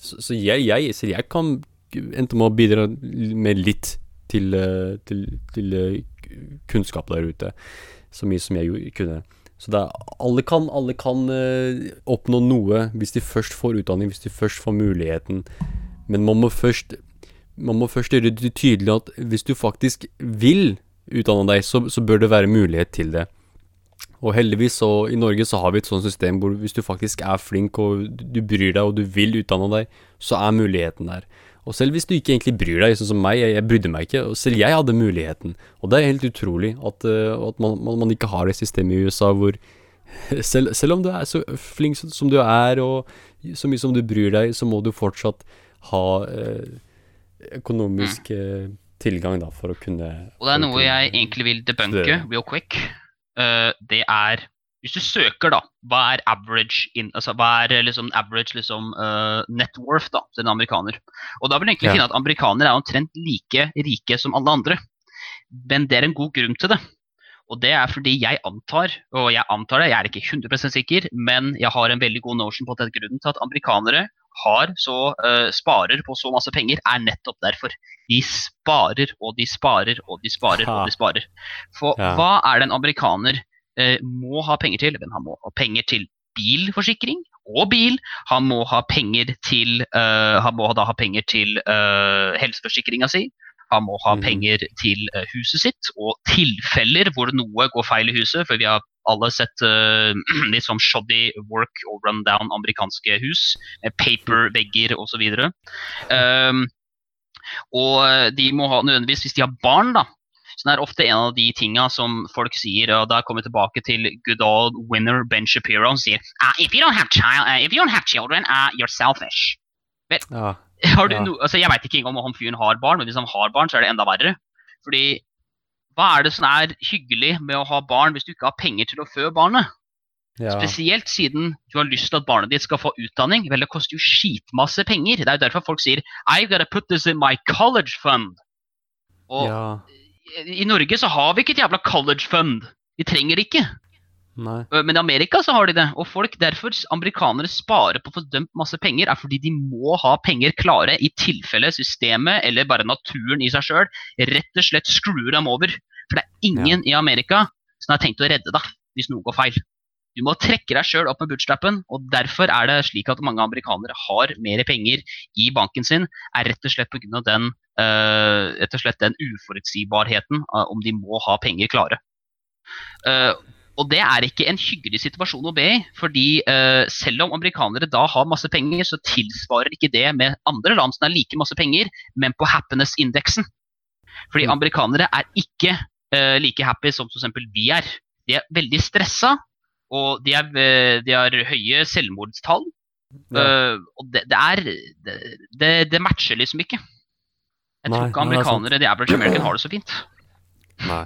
så, så jeg, jeg, så jeg kan endte med å bidra med litt til, eh, til, til eh, kunnskap der ute. Så mye som jeg kunne. Så er, alle kan, alle kan eh, oppnå noe hvis de først får utdanning, hvis de først får muligheten. Men man må først man må først gjøre det tydelig at hvis du faktisk vil utdanne deg, så, så bør det være mulighet til det. Og heldigvis så i Norge så har vi et sånt system hvor hvis du faktisk er flink og du bryr deg og du vil utdanne deg, så er muligheten der. Og selv hvis du ikke egentlig bryr deg, sånn som meg, jeg, jeg brydde meg ikke, og selv jeg hadde muligheten. Og det er helt utrolig at, uh, at man, man, ikke har det systemet i USA hvor selv, selv, om du er så flink som du er, og så mye som du bryr deg, så må du fortsatt ha uh, økonomisk uh, tilgang da, for å kunne Og det er noe jeg egentlig vil debunke real quick. det er hvis du søker, da, hva er average, in, altså, hva er liksom average liksom, uh, net worth da, til en amerikaner? Og da vil du egentlig ja. finne at amerikanere er omtrent like rike som alle andre. Men det er en god grunn til det. Og det er fordi jeg antar, og jeg antar det, jeg er ikke 100 sikker, men jeg har en veldig god notion på at det er grunnen til at amerikanere har så uh, sparer på så masse penger, er nettopp derfor. De sparer og de sparer og de sparer og de sparer. For ja. hva er det en amerikaner må ha penger til. Men han må ha penger til bilforsikring og bil. Han må ha penger til, uh, han må da ha penger til uh, helseforsikringa si. Han må ha mm. penger til huset sitt, og tilfeller hvor noe går feil i huset. For vi har alle sett uh, litt sånn shoddy work og run down amerikanske hus. Med paper-vegger osv. Um, og de må ha nødvendigvis, hvis de har barn, da, så det er ofte en av de tinga som folk sier, og da kommer vi tilbake til good old winner Ben Shapiro, som sier uh, if, you don't have child, uh, if you don't have children, uh, you're selfish. Vet, ja, har du ja. no, altså jeg veit ikke engang om han fyren har barn, men hvis han har barn, så er det enda verre. Fordi hva er det som er hyggelig med å ha barn hvis du ikke har penger til å fø barnet? Ja. Spesielt siden du har lyst til at barnet ditt skal få utdanning. Vel, det koster jo skitmasse penger. Det er jo derfor folk sier I gotta put this in my college fund. Og ja i Norge så har vi ikke et jævla college fund. Vi trenger det ikke. Nei. Men i Amerika så har de det. Og folk derfor, amerikanere sparer på å få dømt masse penger, er fordi de må ha penger klare i tilfelle systemet eller bare naturen i seg sjøl rett og slett skrur dem over. For det er ingen ja. i Amerika som har tenkt å redde deg hvis noe går feil. Du må trekke deg sjøl opp med bootstrappen, og derfor er det slik at mange amerikanere har mer penger i banken sin, er rett og slett pga. den rett og slett den uforutsigbarheten uh, om de må ha penger klare. Uh, og det er ikke en hyggelig situasjon å be i. fordi selv om amerikanere da har masse penger, så tilsvarer ikke det med andre land som har like masse penger, men på happiness-indeksen. Fordi mm. amerikanere er ikke like happy som f.eks. vi er. De er veldig stressa, og de, er, de har høye selvmordstall. Ja. og det, det er det, det matcher liksom ikke. Jeg tror ikke amerikanere, de average American, har det så fint. Nei.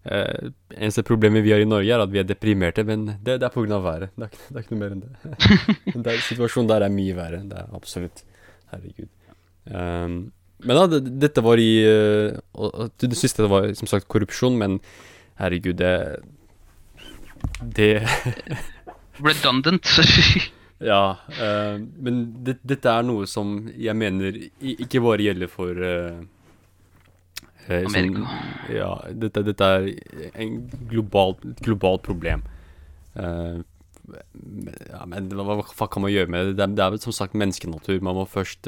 Uh, eneste problemet vi har i Norge, er at vi er deprimerte, men det, det er pga. været. Det er, det er, ikke noe mer enn det. det er, situasjonen der er mye verre. Det er absolutt Herregud. Um, men da, det, dette var i uh, Det siste var som sagt korrupsjon, men herregud, det Det Redundant. Ja, uh, men det, dette er noe som jeg mener ikke bare gjelder for uh, Amerika. Som, ja, dette, dette, er en global, et globalt problem. Uh, ja, men hva, hva, kan man gjøre med det? Det er, er som sagt menneskenatur. Man må først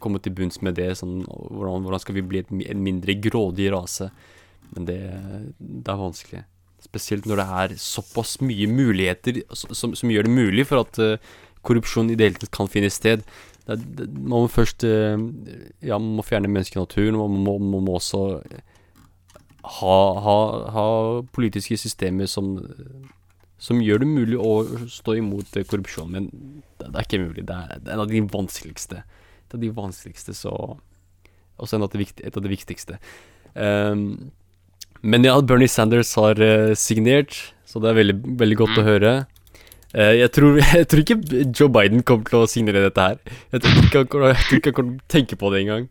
komme til bunns med det. Sånn, hvordan, hvordan, skal vi bli en mindre grådig rase? Men det, det er vanskelig. Spesielt når det er såpass mye muligheter som, som gjør det mulig for at uh, korrupsjon i det hele tatt kan finne sted. Det, det, man må først uh, Ja, man må fjerne menneskenaturen. Man må, man må også ha, ha, ha, politiske systemer som, som gjør det mulig å stå imot korrupsjon. Men det, det, er ikke mulig. Er, det er en av de vanskeligste. Det av de vanskeligste, så Også en av de, et av de viktigste. Um, men ja, Bernie Sanders har uh, signert, så det er veldig, veldig godt mm. å høre. Uh, jeg, tror, jeg, tror, ikke Joe Biden kommer til å signere dette her. Jeg tror ikke, han kommer til å tenke på det engang.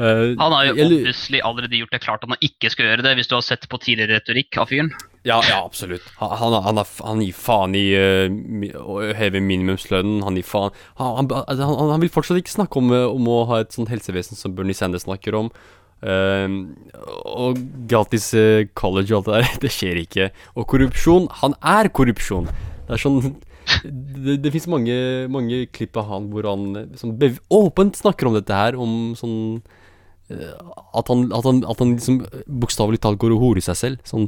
Uh, han har jo plutselig allerede gjort det klart han ikke skal gjøre det, hvis du har sett på tidligere retorikk av fyren. Ja, ja, absolutt. Han, han, han, han gir faen i å heve minimumslønnen. Han gir faen han, han, altså, han, vil fortsatt ikke snakke om, om å ha et sånt helsevesen som Bernie Sanders snakker om. Ehm, og gratis eh, college og alt det der, det skjer ikke. Og korrupsjon, han er korrupsjon. Det er sånn Det, det fins mange, mange klipp av han hvor han sånn åpent snakker om dette her, om sånn eh, At han, at han, at han liksom bokstavelig talt går og horer seg selv. Sånn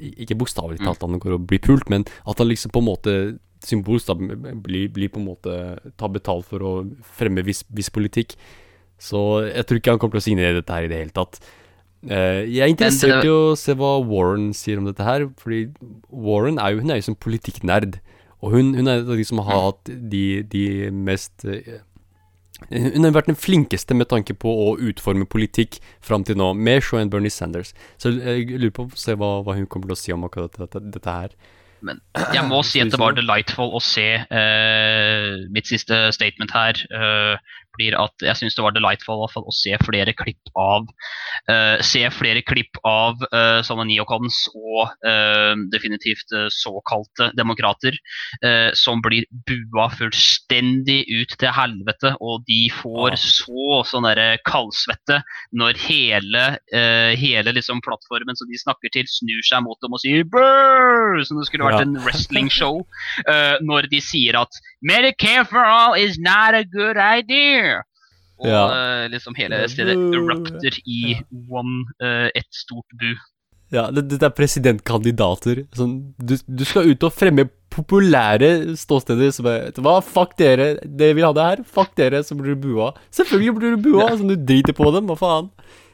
Ikke bokstavelig talt at han går og blir pult, men at han liksom på en måte symbolsk blir, blir på en måte ta betalt for å fremme viss, viss politikk. Så jeg tror ikke han kommer til å signere dette her i det hele tatt. Eh, jeg er interessert i å se hva Warren sier om dette her, fordi Warren er jo, hun er jo som politikknerd. Og hun, hun er en av de som har hatt de, de mest eh, Hun har vært den flinkeste med tanke på å utforme politikk fram til nå, mer så enn Bernie Sanders. Så jeg lurer på å se hva, hva hun kommer til å si om akkurat dette, dette her. Men jeg må si at det var delightful å se uh, Mitt siste statement her eh, blir at jeg syns det var delightful hvert fall å se flere klipp av uh, Se flere klipp av uh, sånne neocons og uh, definitivt eh, såkalte demokrater som blir bua fullstendig ut til helvete, og de får så sånn derre kaldsvette når hele, hele liksom plattformen som de snakker til, snur seg mot dem og sier Brrr! Som det skulle vært Ja. en wrestling-show. når de sier at Medicare for all is not a good idea. Og Ja. eh, liksom hele stedet erupter i one, uh, ett stort bu. Ja, det- dette er presidentkandidater. Sånn, du, du skal ut og fremme populære ståsteder som er Hva, fuck dere, dere vil ha det her? Fuck dere, så blir du bua. Selvfølgelig blir du bua, som du driter på dem, hva faen?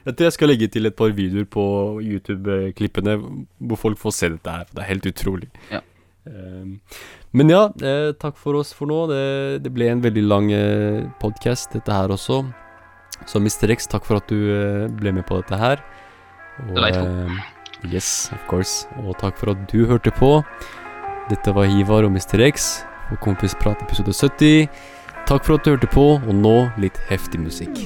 Jeg tror jeg skal legge til et par videoer på YouTube-klippene hvor folk får se dette her. Det er helt utrolig. Ja. Ehm, men ja, eh, takk for oss for nå. Det, det ble en veldig lang eh, podkast, dette her også. Så Mr. X, takk for at du eh, ble med på dette her. Og, Delightful. eh, yes, of course. Og takk for at du hørte på. Dette var Hivar og Mr. X og Kompisprat episode 70. Takk for at du hørte på, og nå litt heftig musikk.